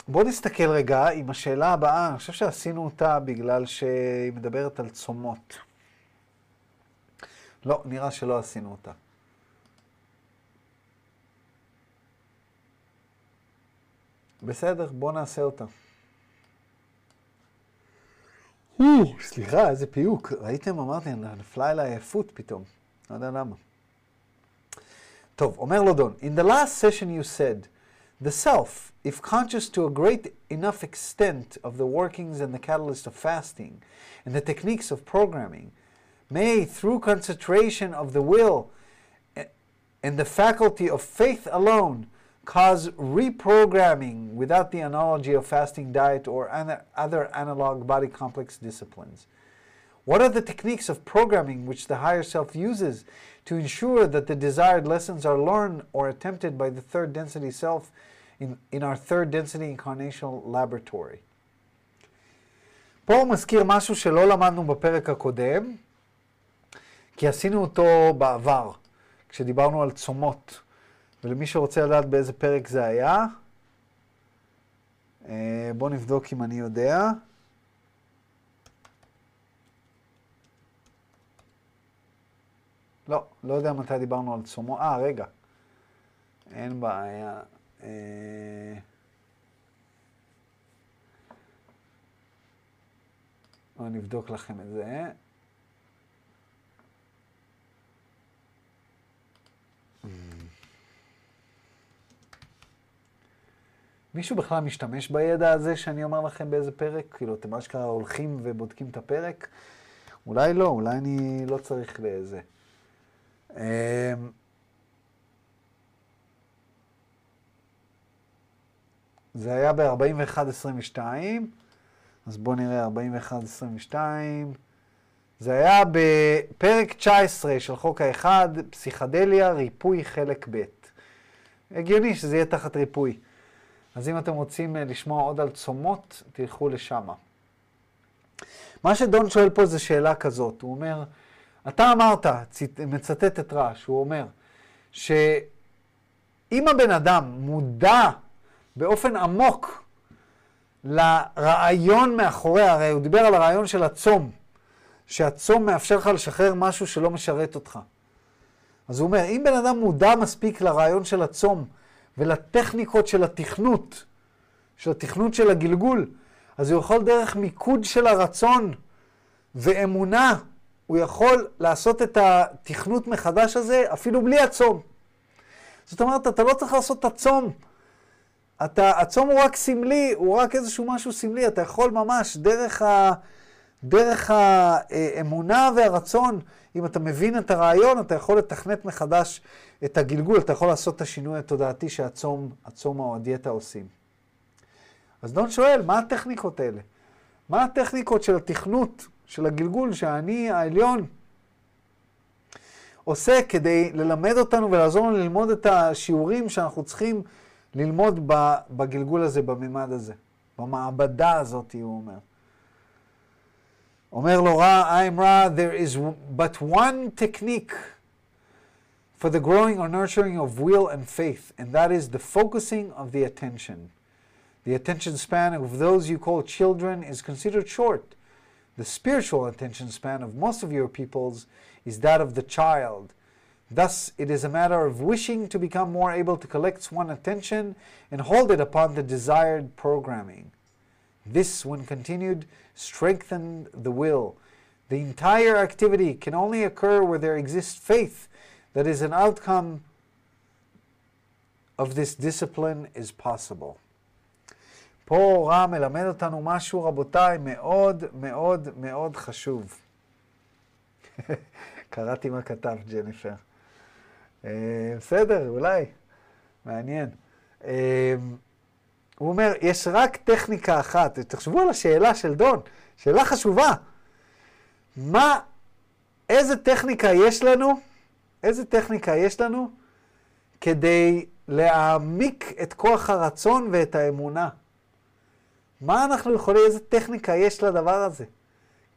בואו נסתכל רגע עם השאלה הבאה, אני חושב שעשינו אותה בגלל שהיא מדברת על צומות. לא, נראה שלא עשינו אותה. בסדר, בואו נעשה אותה. סליחה, איזה פיוק. ראיתם? אמרתי, נפלה אליי עייפות פתאום. לא יודע למה. טוב, אומר לו דון, In the last session you said, The self, if conscious to a great enough extent of the workings and the catalyst of fasting and the techniques of programming, may, through concentration of the will and the faculty of faith alone, cause reprogramming without the analogy of fasting diet or other analog body complex disciplines. What are the techniques of programming which the higher self uses to ensure that the desired lessons are learned or attempted by the third density self in, in our third density incarnational laboratory? פה הוא מזכיר משהו שלא למדנו בפרק הקודם, כי עשינו אותו בעבר, כשדיברנו על צומות. ולמי שרוצה לדעת באיזה פרק זה היה, בואו נבדוק אם אני יודע. לא, לא יודע מתי דיברנו על צומו. אה, רגע. אין בעיה. אה... נבדוק לכם את זה. מישהו בכלל משתמש בידע הזה שאני אומר לכם באיזה פרק? כאילו, אתם אשכרה הולכים ובודקים את הפרק? אולי לא, אולי אני לא צריך לאיזה. אמ, זה היה ב-41-22, אז בואו נראה 41-22. זה היה בפרק 19 של חוק האחד, פסיכדליה, ריפוי חלק ב'. הגיוני שזה יהיה תחת ריפוי. אז אם אתם רוצים אה, לשמוע עוד על צומות, תלכו לשם. מה שדון שואל פה זה שאלה כזאת, הוא אומר, אתה אמרת, מצטט את רעש, הוא אומר, שאם הבן אדם מודע באופן עמוק לרעיון מאחורי, הרי הוא דיבר על הרעיון של הצום, שהצום מאפשר לך לשחרר משהו שלא משרת אותך. אז הוא אומר, אם בן אדם מודע מספיק לרעיון של הצום, ולטכניקות של התכנות, של התכנות של הגלגול, אז הוא יכול דרך מיקוד של הרצון ואמונה, הוא יכול לעשות את התכנות מחדש הזה אפילו בלי הצום. זאת אומרת, אתה לא צריך לעשות את הצום. אתה, הצום הוא רק סמלי, הוא רק איזשהו משהו סמלי, אתה יכול ממש דרך, ה, דרך האמונה והרצון, אם אתה מבין את הרעיון, אתה יכול לתכנת מחדש את הגלגול, אתה יכול לעשות את השינוי התודעתי שהצום, הצום או הדיאטה עושים. אז דון שואל, מה הטכניקות האלה? מה הטכניקות של התכנות, של הגלגול, שהאני העליון עושה כדי ללמד אותנו ולעזור לנו ללמוד את השיעורים שאנחנו צריכים ללמוד בגלגול הזה, בממד הזה, במעבדה הזאת, הוא אומר. אומר לו רע, I'm רע, there is but one technique for the growing or nurturing of will and faith, and that is the focusing of the attention. The attention span of those you call children is considered short. The spiritual attention span of most of your peoples is that of the child. Thus, it is a matter of wishing to become more able to collect one's attention and hold it upon the desired programming. This, when continued, strengthened the will. The entire activity can only occur where there exists faith that is an outcome of this discipline is possible. פה רע מלמד אותנו משהו, רבותיי, מאוד מאוד מאוד חשוב. קראתי מה כתב ג'ניפר. Uh, בסדר, אולי, מעניין. Uh, הוא אומר, יש רק טכניקה אחת, תחשבו על השאלה של דון, שאלה חשובה. מה, איזה טכניקה יש לנו איזה טכניקה יש לנו כדי להעמיק את כוח הרצון ואת האמונה? מה אנחנו יכולים, איזה טכניקה יש לדבר הזה?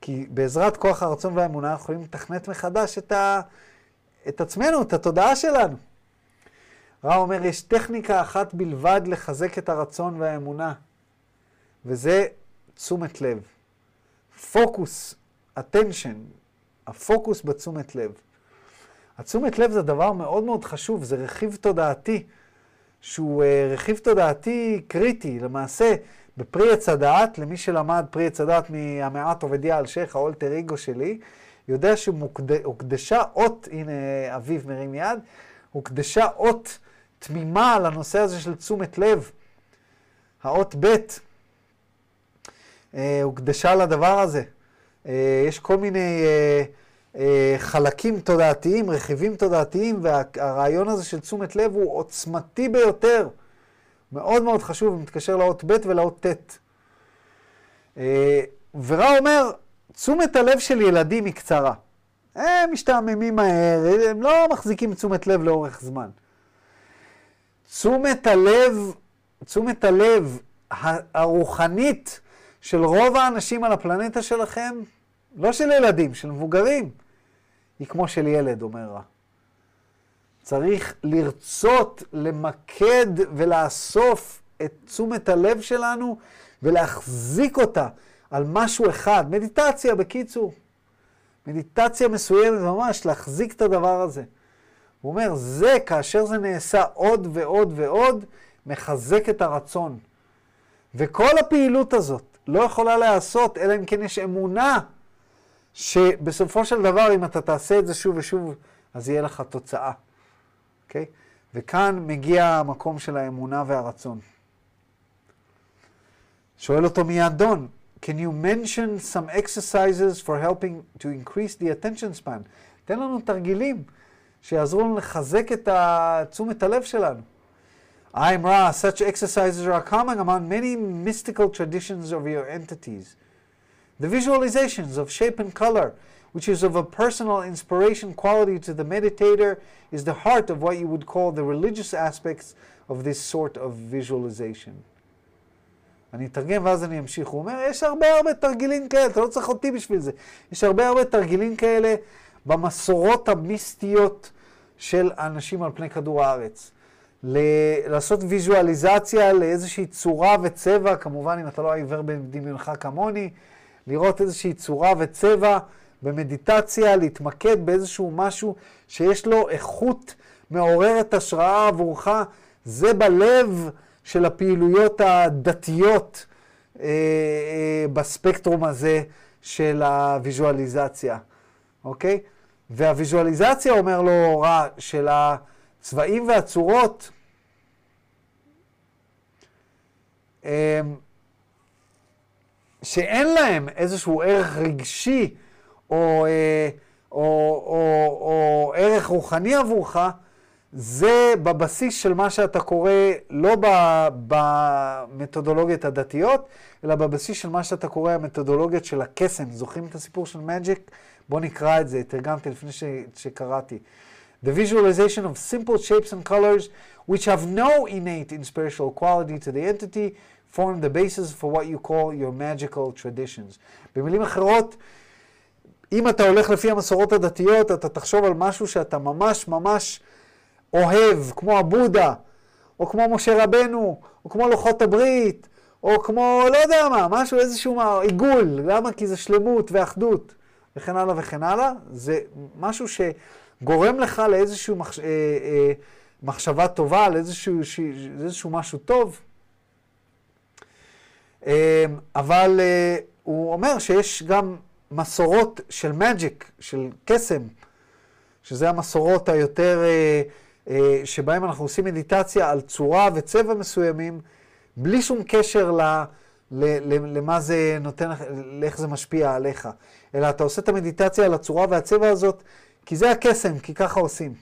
כי בעזרת כוח הרצון והאמונה אנחנו יכולים לתכנת מחדש את, ה, את עצמנו, את התודעה שלנו. רע אומר, יש טכניקה אחת בלבד לחזק את הרצון והאמונה, וזה תשומת לב. פוקוס, attention, הפוקוס בתשומת לב. התשומת לב זה דבר מאוד מאוד חשוב, זה רכיב תודעתי, שהוא uh, רכיב תודעתי קריטי. למעשה, בפרי עץ הדעת, למי שלמד פרי עץ הדעת מהמעט עובדיה אלשיך, האולטר איגו שלי, יודע שהוקדשה אות, הנה אביב מרים יד, הוקדשה אות תמימה לנושא הזה של תשומת לב. האות ב' אה, הוקדשה לדבר הזה. אה, יש כל מיני אה, חלקים תודעתיים, רכיבים תודעתיים, והרעיון הזה של תשומת לב הוא עוצמתי ביותר. מאוד מאוד חשוב, מתקשר לאות ב' ולאות ט'. אה, ורע אומר, תשומת הלב של ילדים היא קצרה. הם משתעממים מהר, הם לא מחזיקים תשומת לב לאורך זמן. תשומת הלב, תשומת הלב הרוחנית של רוב האנשים על הפלנטה שלכם, לא של ילדים, של מבוגרים, היא כמו של ילד, אומר רע. צריך לרצות, למקד ולאסוף את תשומת הלב שלנו ולהחזיק אותה על משהו אחד. מדיטציה, בקיצור. מדיטציה מסוימת ממש, להחזיק את הדבר הזה. הוא אומר, זה, כאשר זה נעשה עוד ועוד ועוד, מחזק את הרצון. וכל הפעילות הזאת לא יכולה להיעשות, אלא אם כן יש אמונה שבסופו של דבר, אם אתה תעשה את זה שוב ושוב, אז יהיה לך תוצאה. אוקיי? וכאן מגיע המקום של האמונה והרצון. שואל אותו מיד can you mention some exercises for helping to increase the attention span? תן לנו תרגילים שיעזרו לנו לחזק את תשומת הלב שלנו. I'm Ra, such exercises are common among many mystical traditions of your entities. The visualizations of shape and color, which is of a personal inspiration quality to the meditator, is the heart of what you would call the religious aspects of this sort of visualization. אני אתרגם ואז אני אמשיך. הוא אומר, יש הרבה הרבה תרגילים כאלה, אתה לא צריך אותי בשביל זה. יש הרבה הרבה תרגילים כאלה במסורות המיסטיות של אנשים על פני כדור הארץ. ל- לעשות ויזואליזציה לאיזושהי צורה וצבע, כמובן אם אתה לא העיוור בדמיונך כמוני, לראות איזושהי צורה וצבע במדיטציה, להתמקד באיזשהו משהו שיש לו איכות מעוררת השראה עבורך, זה בלב של הפעילויות הדתיות אה, אה, בספקטרום הזה של הוויזואליזציה, אוקיי? והוויזואליזציה, אומר לו רע, של הצבעים והצורות, אה, שאין להם איזשהו ערך רגשי או, אה, או, או, או ערך רוחני עבורך, זה בבסיס של מה שאתה קורא לא במתודולוגיות הדתיות, אלא בבסיס של מה שאתה קורא המתודולוגיות של הקסם. זוכרים את הסיפור של מג'יק? בואו נקרא את זה, תרגמתי לפני ש, שקראתי. The visualization of simple shapes and colors which have no innate in spiritual quality to the entity form the basis for what you call your magical traditions. במילים אחרות, אם אתה הולך לפי המסורות הדתיות, אתה תחשוב על משהו שאתה ממש ממש אוהב, כמו הבודה, או כמו משה רבנו, או כמו לוחות הברית, או כמו, לא יודע מה, משהו, איזשהו עיגול. למה? כי זה שלמות ואחדות, וכן הלאה וכן הלאה. זה משהו שגורם לך לאיזושהי מחש... אה, אה, מחשבה טובה, לאיזשהו ש... איזשהו משהו טוב. אה, אבל אה, הוא אומר שיש גם מסורות של מג'יק, של קסם, שזה המסורות היותר... אה, אה, שבהם אנחנו עושים מדיטציה על צורה וצבע מסוימים, בלי שום קשר ל, ל, ל, למה זה נותן, לאיך זה משפיע עליך. אלא אתה עושה את המדיטציה על הצורה והצבע הזאת, כי זה הקסם, כי ככה עושים.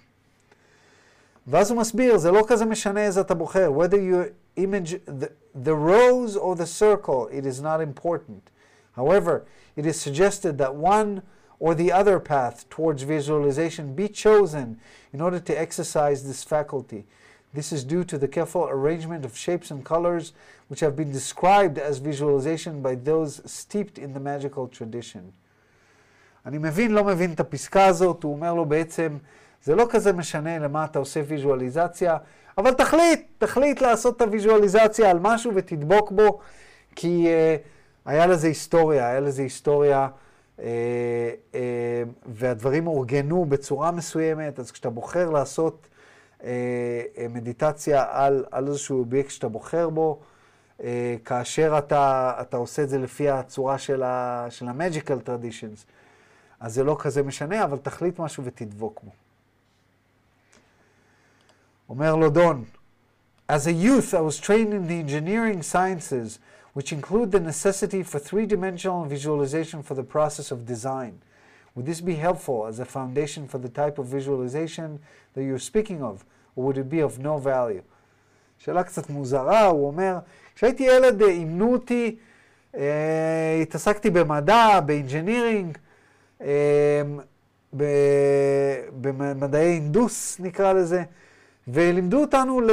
ואז הוא מסביר, זה לא כזה משנה איזה אתה בוחר. whether you image the, the rose or the circle, it is not important. However, it is suggested that one or the other path towards visualization be chosen in order to exercise this faculty. This is due to the careful arrangement of shapes and colors which have been described as visualization by those steeped in the magical tradition. אני מבין, לא מבין את הפסקה הזאת, הוא אומר לו בעצם, זה לא כזה משנה למה אתה עושה ויזואליזציה, אבל תחליט, תחליט לעשות את הוויזואליזציה על משהו ותדבוק בו, כי uh, היה לזה היסטוריה, היה לזה היסטוריה אה, אה, והדברים אורגנו בצורה מסוימת, אז כשאתה בוחר לעשות אה, מדיטציה על, על איזשהו אובייקט שאתה בוחר בו, כאשר אתה, אתה עושה את זה לפי הצורה של ה-Magical Traditions, אז זה לא כזה משנה, אבל תחליט משהו ותדבוק בו. אומר לו דון, As a youth, I was trained in the engineering sciences, which include the necessity for three-dimensional visualization for the process of design. Would this be helpful as a foundation for the type of visualization that you're speaking of, or would it be of no value? שאלה קצת מוזרה, הוא אומר, כשהייתי ילד אימנו אותי, אה, התעסקתי במדע, ב engineering, אה, במדעי הנדסה נקרא לזה, ולימדו אותנו, ל,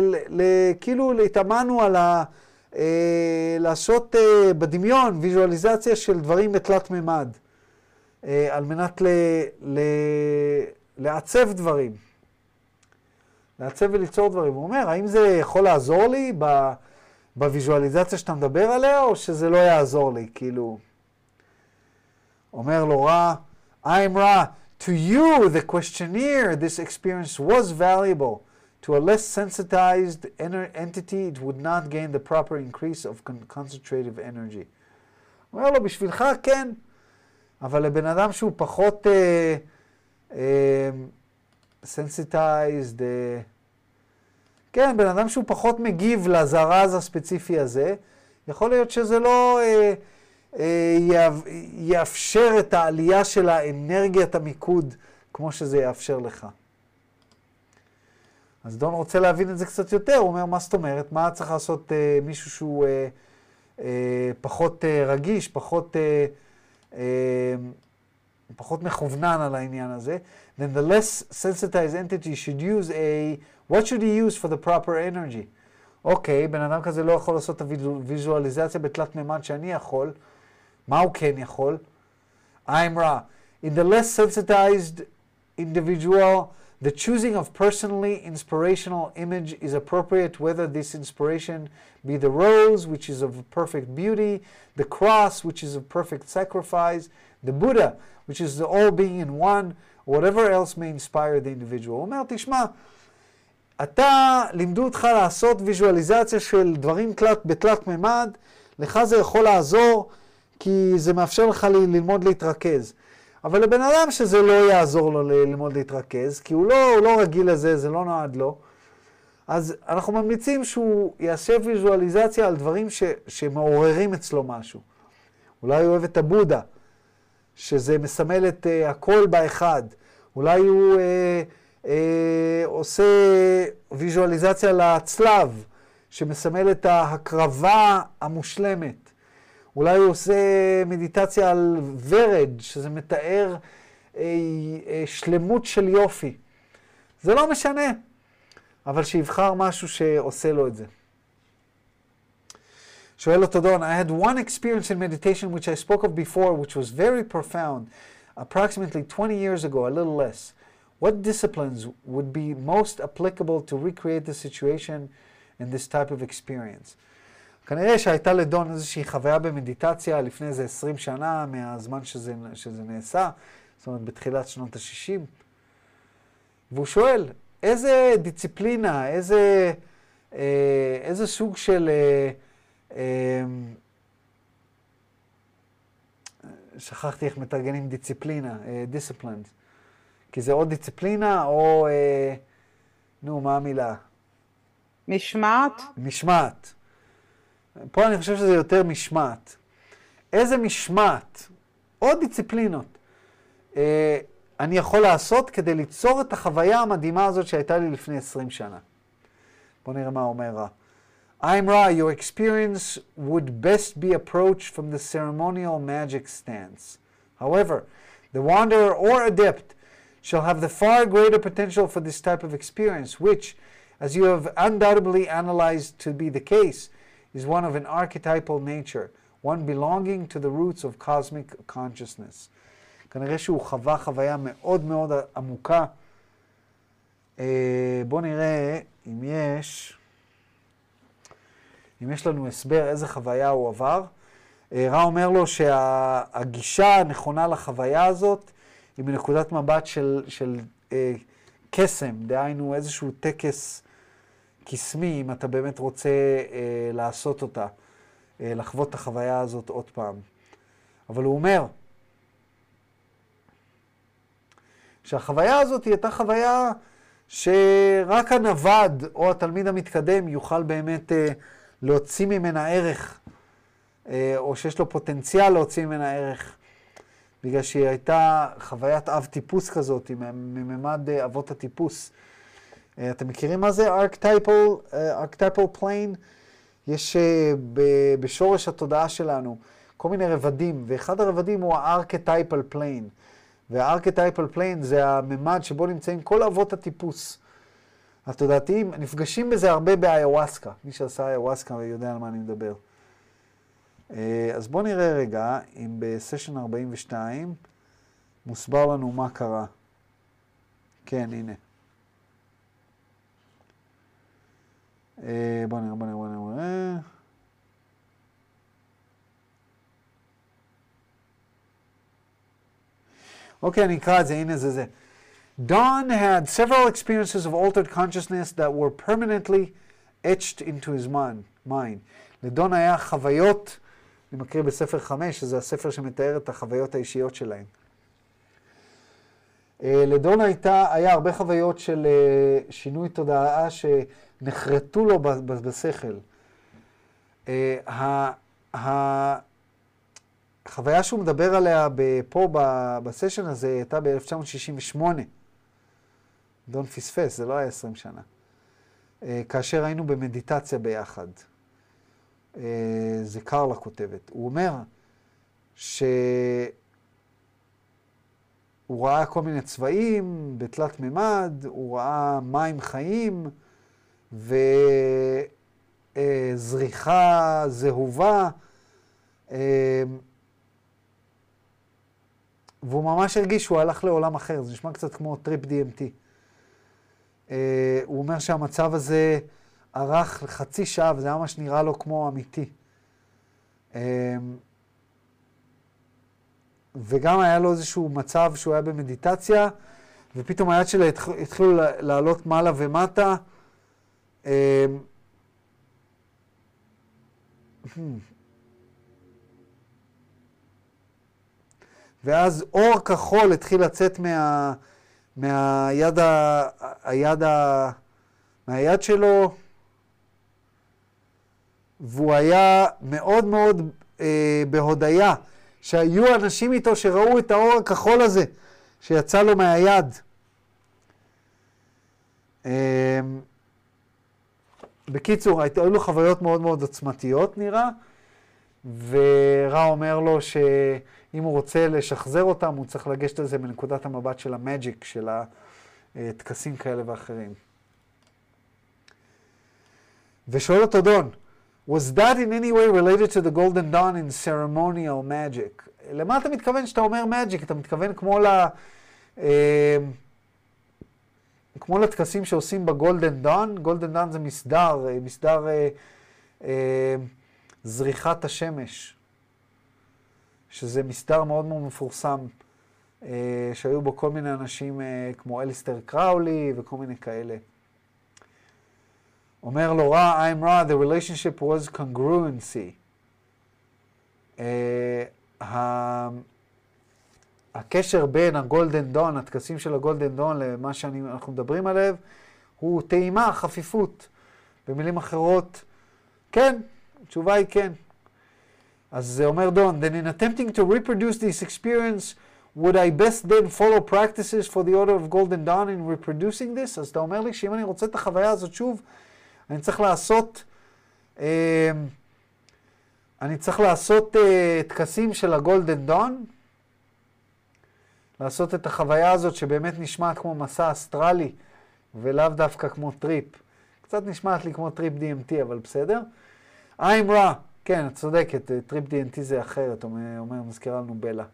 ל, ל, כאילו התאמנו על ה... אה, לעשות אה, בדמיון ויזואליזציה של דברים בתלת מימד, אה, על מנת ל, ל, לעצב דברים. לעצב וליצור דברים. הוא אומר, האם זה יכול לעזור לי בוויזואליזציה שאתה מדבר עליה, או שזה לא יעזור לי? כאילו, אומר לו רע, I'm רע. To you, the questionnaire, this experience was valuable. To a less sensitized entity, it would not gain the proper increase of concentrative energy. אומר לו, בשבילך כן, אבל לבן אדם שהוא פחות sensitized, אה, אה, אה, כן, בן אדם שהוא פחות מגיב לזרז הספציפי הזה, יכול להיות שזה לא אה, אה, יאפשר את העלייה של האנרגיית המיקוד כמו שזה יאפשר לך. אז דון רוצה להבין את זה קצת יותר, הוא אומר, מה זאת אומרת? מה צריך לעשות אה, מישהו שהוא אה, אה, פחות אה, רגיש, פחות, אה, אה, פחות מכוונן על העניין הזה? Then the less sensitized entity should use a, what should he use for the proper energy? אוקיי, okay, בן אדם כזה לא יכול לעשות את הוויזואליזציה בתלת מימד שאני יכול, מה הוא כן יכול? רע. In the less sensitized individual, The choosing of personally inspirational image is appropriate whether this inspiration be the rose, which is of perfect beauty, the cross, which is of perfect sacrifice, the Buddha, which is the all being in one, or whatever else may inspire the individual. הוא אומר, תשמע, אתה, לימדו אותך לעשות ויזואליזציה של דברים תלת, בתלת מימד, לך זה יכול לעזור, כי זה מאפשר לך ללמוד להתרכז. אבל לבן אדם שזה לא יעזור לו ללמוד להתרכז, כי הוא לא, הוא לא רגיל לזה, זה לא נועד לו, אז אנחנו ממליצים שהוא יעשה ויזואליזציה על דברים ש, שמעוררים אצלו משהו. אולי הוא אוהב את הבודה, שזה מסמל את uh, הכל באחד. אולי הוא uh, uh, עושה ויזואליזציה לצלב, שמסמל את ההקרבה המושלמת. אולי הוא עושה מדיטציה על ורד, שזה מתאר אה, אה, שלמות של יופי. זה לא משנה, אבל שיבחר משהו שעושה לו את זה. שואל אותו דון, I had one experience in meditation which I spoke of before, which was very profound, approximately 20 years ago, a little less. What disciplines would be most applicable to recreate the situation in this type of experience? כנראה שהייתה לדון איזושהי חוויה במדיטציה לפני איזה 20 שנה מהזמן שזה, שזה נעשה, זאת אומרת בתחילת שנות ה-60. והוא שואל, איזה דיציפלינה, איזה, אה, איזה סוג של... אה, אה, שכחתי איך מתרגנים דיציפלינה, דיסציפלנד. אה, כי זה או דיציפלינה או, אה, נו, מה המילה? משמעת? משמעת. פה אני חושב שזה יותר משמעת. איזה משמעת, עוד דיציפלינות, אה, אני יכול לעשות כדי ליצור את החוויה המדהימה הזאת שהייתה לי לפני 20 שנה. בואו נראה מה אומר רע. I'm Ra, your experience would best be approached from the ceremonial magic stance. However, the wanderer or adept shall have the far greater potential for this type of experience, which, as you have undoubtedly analyzed to be the case, is one of an archetypal nature, one belonging to the roots of cosmic consciousness. כנראה שהוא חווה חוויה מאוד מאוד עמוקה. בואו נראה אם יש, אם יש לנו הסבר איזה חוויה הוא עבר. רע אומר לו שהגישה הנכונה לחוויה הזאת היא מנקודת מבט של, של אה, קסם, דהיינו איזשהו טקס קסמי, אם אתה באמת רוצה אה, לעשות אותה, אה, לחוות את החוויה הזאת עוד פעם. אבל הוא אומר שהחוויה הזאת היא הייתה חוויה שרק הנווד או התלמיד המתקדם יוכל באמת אה, להוציא ממנה ערך, אה, או שיש לו פוטנציאל להוציא ממנה ערך, בגלל שהיא הייתה חוויית אב טיפוס כזאת, מממד אה, אבות הטיפוס. אה, אתם מכירים מה זה אה, archetypal plane? יש אה, בשורש התודעה שלנו כל מיני רבדים, ואחד הרבדים הוא ה-archetypal plane. וה-archetypal plane זה הממד שבו נמצאים כל אבות הטיפוס התודעתיים, נפגשים בזה הרבה באיוואסקה. מי שעשה איוואסקה יודע על מה אני מדבר. אז בואו נראה רגע אם בסשן 42 מוסבר לנו מה קרה. כן, הנה. בוא נראה, בוא נראה, בוא נראה. אוקיי, אני אקרא את זה, הנה זה זה. Don had several experiences of altered consciousness that were permanently etched into his mind. לדון היה חוויות, אני מקריא בספר 5, שזה הספר שמתאר את החוויות האישיות שלהם. לדון הייתה, היה הרבה חוויות של שינוי תודעה ש... נחרטו לו בשכל. החוויה שהוא מדבר עליה פה בסשן הזה הייתה ב-1968. דון פספס, זה לא היה 20 שנה. כאשר היינו במדיטציה ביחד. זה קרלה כותבת. הוא אומר שהוא ראה כל מיני צבעים בתלת מימד, הוא ראה מים חיים, וזריחה זהובה, והוא ממש הרגיש שהוא הלך לעולם אחר, זה נשמע קצת כמו טריפ DMT. הוא אומר שהמצב הזה ארך חצי שעה, וזה ממש נראה לו כמו אמיתי. וגם היה לו איזשהו מצב שהוא היה במדיטציה, ופתאום היד שלו התחילו לעלות מעלה ומטה. אמ, ואז אור כחול התחיל לצאת מה, מהיד, ה, היד ה, מהיד שלו, והוא היה מאוד מאוד אה, בהודיה שהיו אנשים איתו שראו את האור הכחול הזה שיצא לו מהיד. אה, בקיצור, היו לו חוויות מאוד מאוד עוצמתיות נראה, ורע אומר לו שאם הוא רוצה לשחזר אותם, הוא צריך לגשת לזה מנקודת המבט של המג'יק, של הטקסים כאלה ואחרים. ושואל אותו דון, was that in any way related to the golden dawn in ceremonial magic? למה אתה מתכוון שאתה אומר magic? אתה מתכוון כמו ל... אה, כמו לטקסים שעושים בגולדן דון, גולדן דון זה מסדר, אה, מסדר אה, אה, זריחת השמש, שזה מסדר מאוד מאוד מפורסם, אה, שהיו בו כל מיני אנשים אה, כמו אליסטר קראולי וכל מיני כאלה. אומר לו רע, I'm רע, the relationship was congruency. אה, הקשר בין הגולדן דון, הטקסים של הגולדן דון למה שאנחנו מדברים עליו, הוא טעימה, חפיפות. במילים אחרות, כן, התשובה היא כן. אז זה אומר דון, then in attempting to reproduce this experience, would I best then follow practices of the order of golden dawn in reproducing this? אז אתה אומר לי שאם אני רוצה את החוויה הזאת שוב, אני צריך לעשות, אה, אני צריך לעשות אה, של ה golden dawn, לעשות את החוויה הזאת שבאמת נשמעת כמו מסע אסטרלי, ולאו דווקא כמו טריפ. קצת נשמעת לי כמו טריפ DMT, אבל בסדר. I'm רע, כן, את צודקת, טריפ DMT זה אחרת, אומר, מזכירה לנו בלה.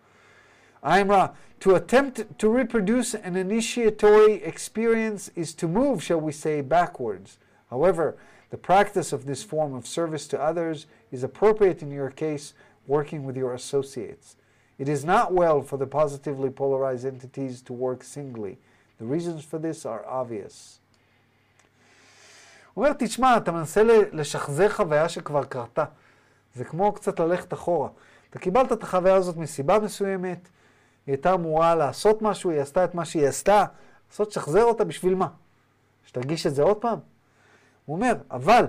I'm רע. To attempt to reproduce an initiatory experience is to move, shall we say, backwards. However, the practice of this form of service to others is appropriate in your case, working with your associates. It is not well for the positively polarized entities to work singly. The reasons for this are obvious. הוא אומר, תשמע, אתה מנסה לשחזר חוויה שכבר קרתה. זה כמו קצת ללכת אחורה. אתה קיבלת את החוויה הזאת מסיבה מסוימת, היא הייתה אמורה לעשות משהו, היא עשתה את מה שהיא עשתה, לעשות, שחזר אותה בשביל מה? שתרגיש את זה עוד פעם? הוא אומר, אבל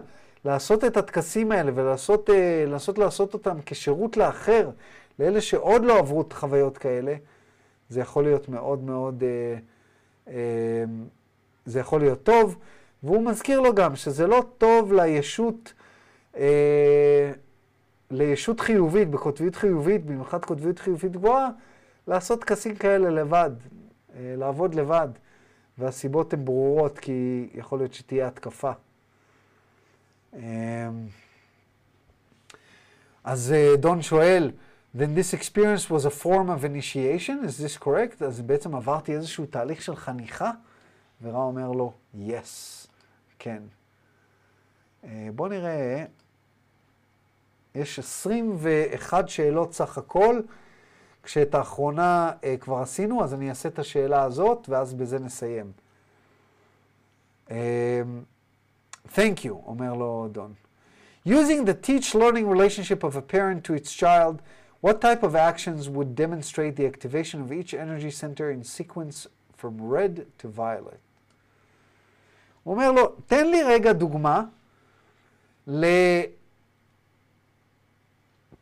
לעשות את הטקסים האלה ולנסות אה, לנסות לעשות אותם כשירות לאחר, לאלה שעוד לא עברו את חוויות כאלה, זה יכול להיות מאוד מאוד, אה, אה, זה יכול להיות טוב. והוא מזכיר לו גם שזה לא טוב לישות, אה, לישות חיובית, בקוטביות חיובית, במיוחד קוטביות חיובית גבוהה, לעשות טקסים כאלה לבד, אה, לעבוד לבד. והסיבות הן ברורות, כי יכול להיות שתהיה התקפה. אה, אז אה, דון שואל, then this experience was a form of initiation, is this correct? אז בעצם עברתי איזשהו תהליך של חניכה? ורע אומר לו, yes, כן. אה, בואו נראה, יש 21 שאלות סך הכל, כשאת האחרונה אה, כבר עשינו, אז אני אעשה את השאלה הזאת, ואז בזה נסיים. Thank you, אומר לו דון. Using the teach-learning relationship of a parent to its child, what type of actions would demonstrate the activation of each energy center in sequence from red to violet? הוא אומר לו, תן לי רגע דוגמה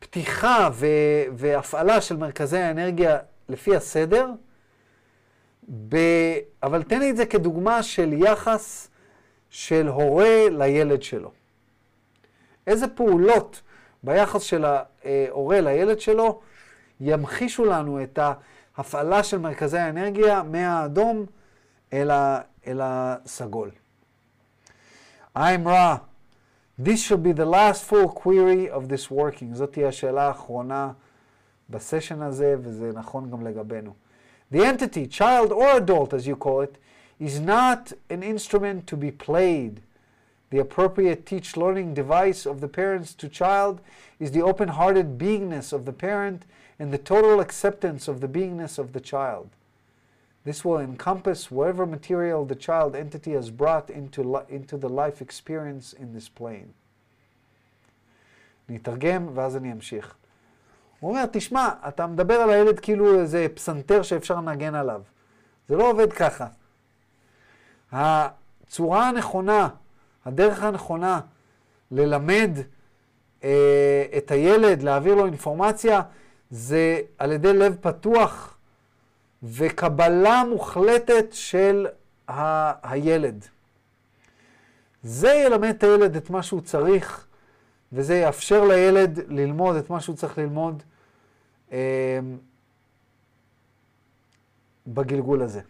לפתיחה ו- והפעלה של מרכזי האנרגיה לפי הסדר, ב- אבל תן לי את זה כדוגמה של יחס של הורה לילד שלו. איזה פעולות ביחס של ההורה לילד שלו ימחישו לנו את ההפעלה של מרכזי האנרגיה מהאדום אל, ה, אל הסגול. Ra. This should be the last full query of this working. זאת תהיה השאלה האחרונה בסשן הזה, וזה נכון גם לגבינו. The entity, child or adult as you call it, is not an instrument to be played. The appropriate teach learning device of the parents to child is the open hearted beingness of the parent and the total acceptance of the beingness of the child. This will encompass whatever material the child entity has brought into, into the life experience in this plane. אני אתרגם ואז אני אמשיך. הוא אומר, תשמע, אתה מדבר על הילד כאילו איזה פסנתר שאפשר לנגן עליו. זה לא עובד ככה. הצורה הנכונה, הדרך הנכונה ללמד אה, את הילד, להעביר לו אינפורמציה, זה על ידי לב פתוח וקבלה מוחלטת של ה- הילד. זה ילמד את הילד את מה שהוא צריך, וזה יאפשר לילד ללמוד את מה שהוא צריך ללמוד אה, בגלגול הזה.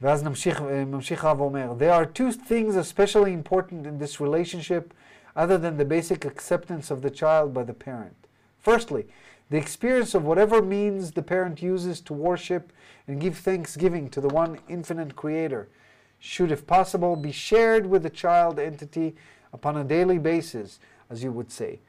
ואז נמשיך, ממשיך הרב אומר, There are two things especially important in this relationship other than the basic acceptance of the child by the parent. Firstly, the experience of whatever means the parent uses to worship and give thanksgiving to the one infinite creator should, if possible, be shared with the child entity upon a daily basis, as you would say.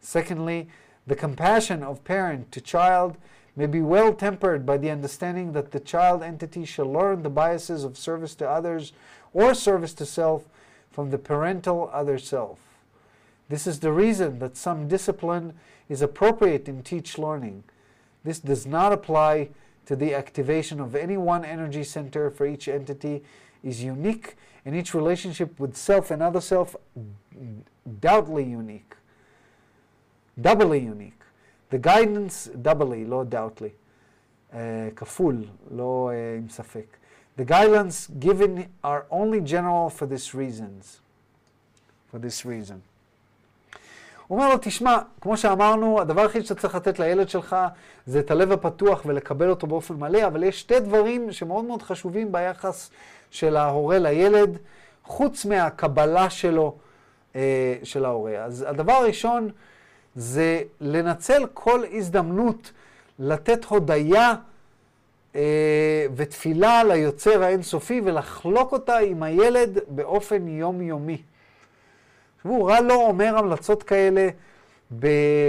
Secondly, the compassion of parent to child may be well tempered by the understanding that the child entity shall learn the biases of service to others or service to self from the parental other self. This is the reason that some discipline is appropriate in teach learning. This does not apply to the activation of any one energy center for each entity is unique and each relationship with self and other self mm, doubly unique doubly unique the guidance doubly לא doubtly uh, כפול לא uh, עם ספק. The guidelines given are only general for this reasons. For this reason. הוא אומר לו, תשמע, כמו שאמרנו, הדבר היחיד שאתה צריך לתת לילד שלך זה את הלב הפתוח ולקבל אותו באופן מלא, אבל יש שתי דברים שמאוד מאוד חשובים ביחס של ההורה לילד, חוץ מהקבלה שלו, אה, של ההורה. אז הדבר הראשון זה לנצל כל הזדמנות לתת הודיה אה, ותפילה ליוצר האינסופי ולחלוק אותה עם הילד באופן יומיומי. תשמעו, רע לא אומר המלצות כאלה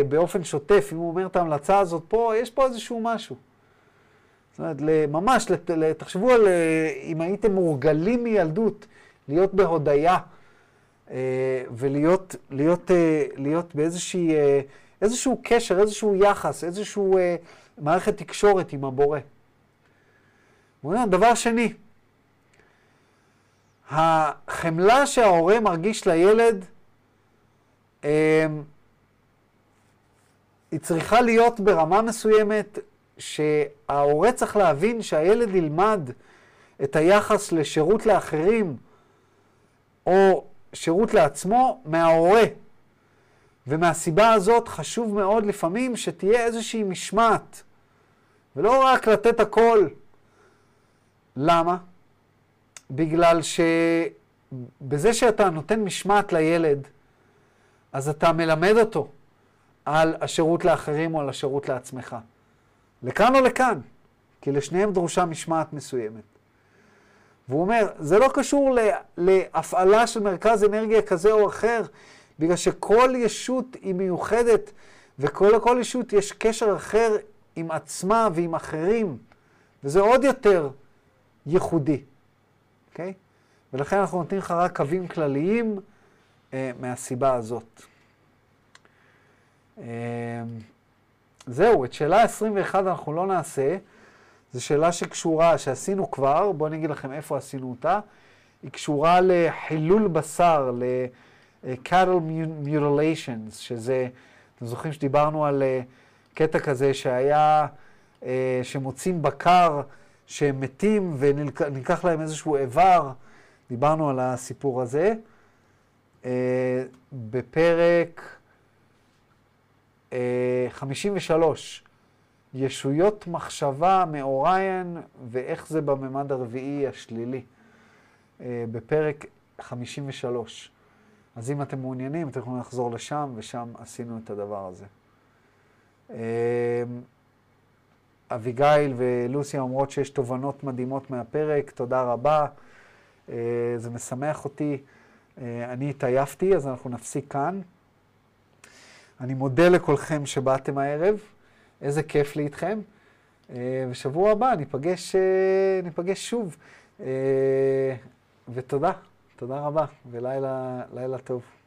באופן שוטף. אם הוא אומר את ההמלצה הזאת פה, יש פה איזשהו משהו. זאת אומרת, ממש, תחשבו על אם הייתם מורגלים מילדות להיות בהודיה אה, ולהיות להיות, אה, להיות באיזשהו אה, איזשהו קשר, איזשהו יחס, איזשהו מערכת תקשורת עם הבורא. דבר שני, החמלה שההורה מרגיש לילד, אה, היא צריכה להיות ברמה מסוימת שההורה צריך להבין שהילד ילמד את היחס לשירות לאחרים או שירות לעצמו מההורה. ומהסיבה הזאת חשוב מאוד לפעמים שתהיה איזושהי משמעת, ולא רק לתת הכל. למה? בגלל שבזה שאתה נותן משמעת לילד, אז אתה מלמד אותו על השירות לאחרים או על השירות לעצמך. לכאן או לכאן, כי לשניהם דרושה משמעת מסוימת. והוא אומר, זה לא קשור להפעלה של מרכז אנרגיה כזה או אחר, בגלל שכל ישות היא מיוחדת, וכל ישות יש קשר אחר עם עצמה ועם אחרים, וזה עוד יותר ייחודי, אוקיי? Okay? ולכן אנחנו נותנים לך רק קווים כלליים אה, מהסיבה הזאת. אה, זהו, את שאלה 21 אנחנו לא נעשה. זו שאלה שקשורה, שעשינו כבר, בואו אני אגיד לכם איפה עשינו אותה. היא קשורה לחילול בשר, ל-cattle mutilations, שזה, אתם זוכרים שדיברנו על uh, קטע כזה שהיה, uh, שמוצאים בקר שהם מתים ונלקח להם איזשהו איבר, דיברנו על הסיפור הזה. Uh, בפרק uh, 53, ישויות מחשבה מאוריין ואיך זה בממד הרביעי השלילי, אה, בפרק 53. אז אם אתם מעוניינים, אתם יכולים לחזור לשם, ושם עשינו את הדבר הזה. אה, אביגיל ולוסיה אומרות שיש תובנות מדהימות מהפרק, תודה רבה. אה, זה משמח אותי. אני התעייפתי, אז אנחנו נפסיק כאן. אני מודה לכולכם שבאתם הערב. איזה כיף לי איתכם. ושבוע הבא ניפגש, ניפגש שוב. ותודה, תודה רבה, ולילה טוב.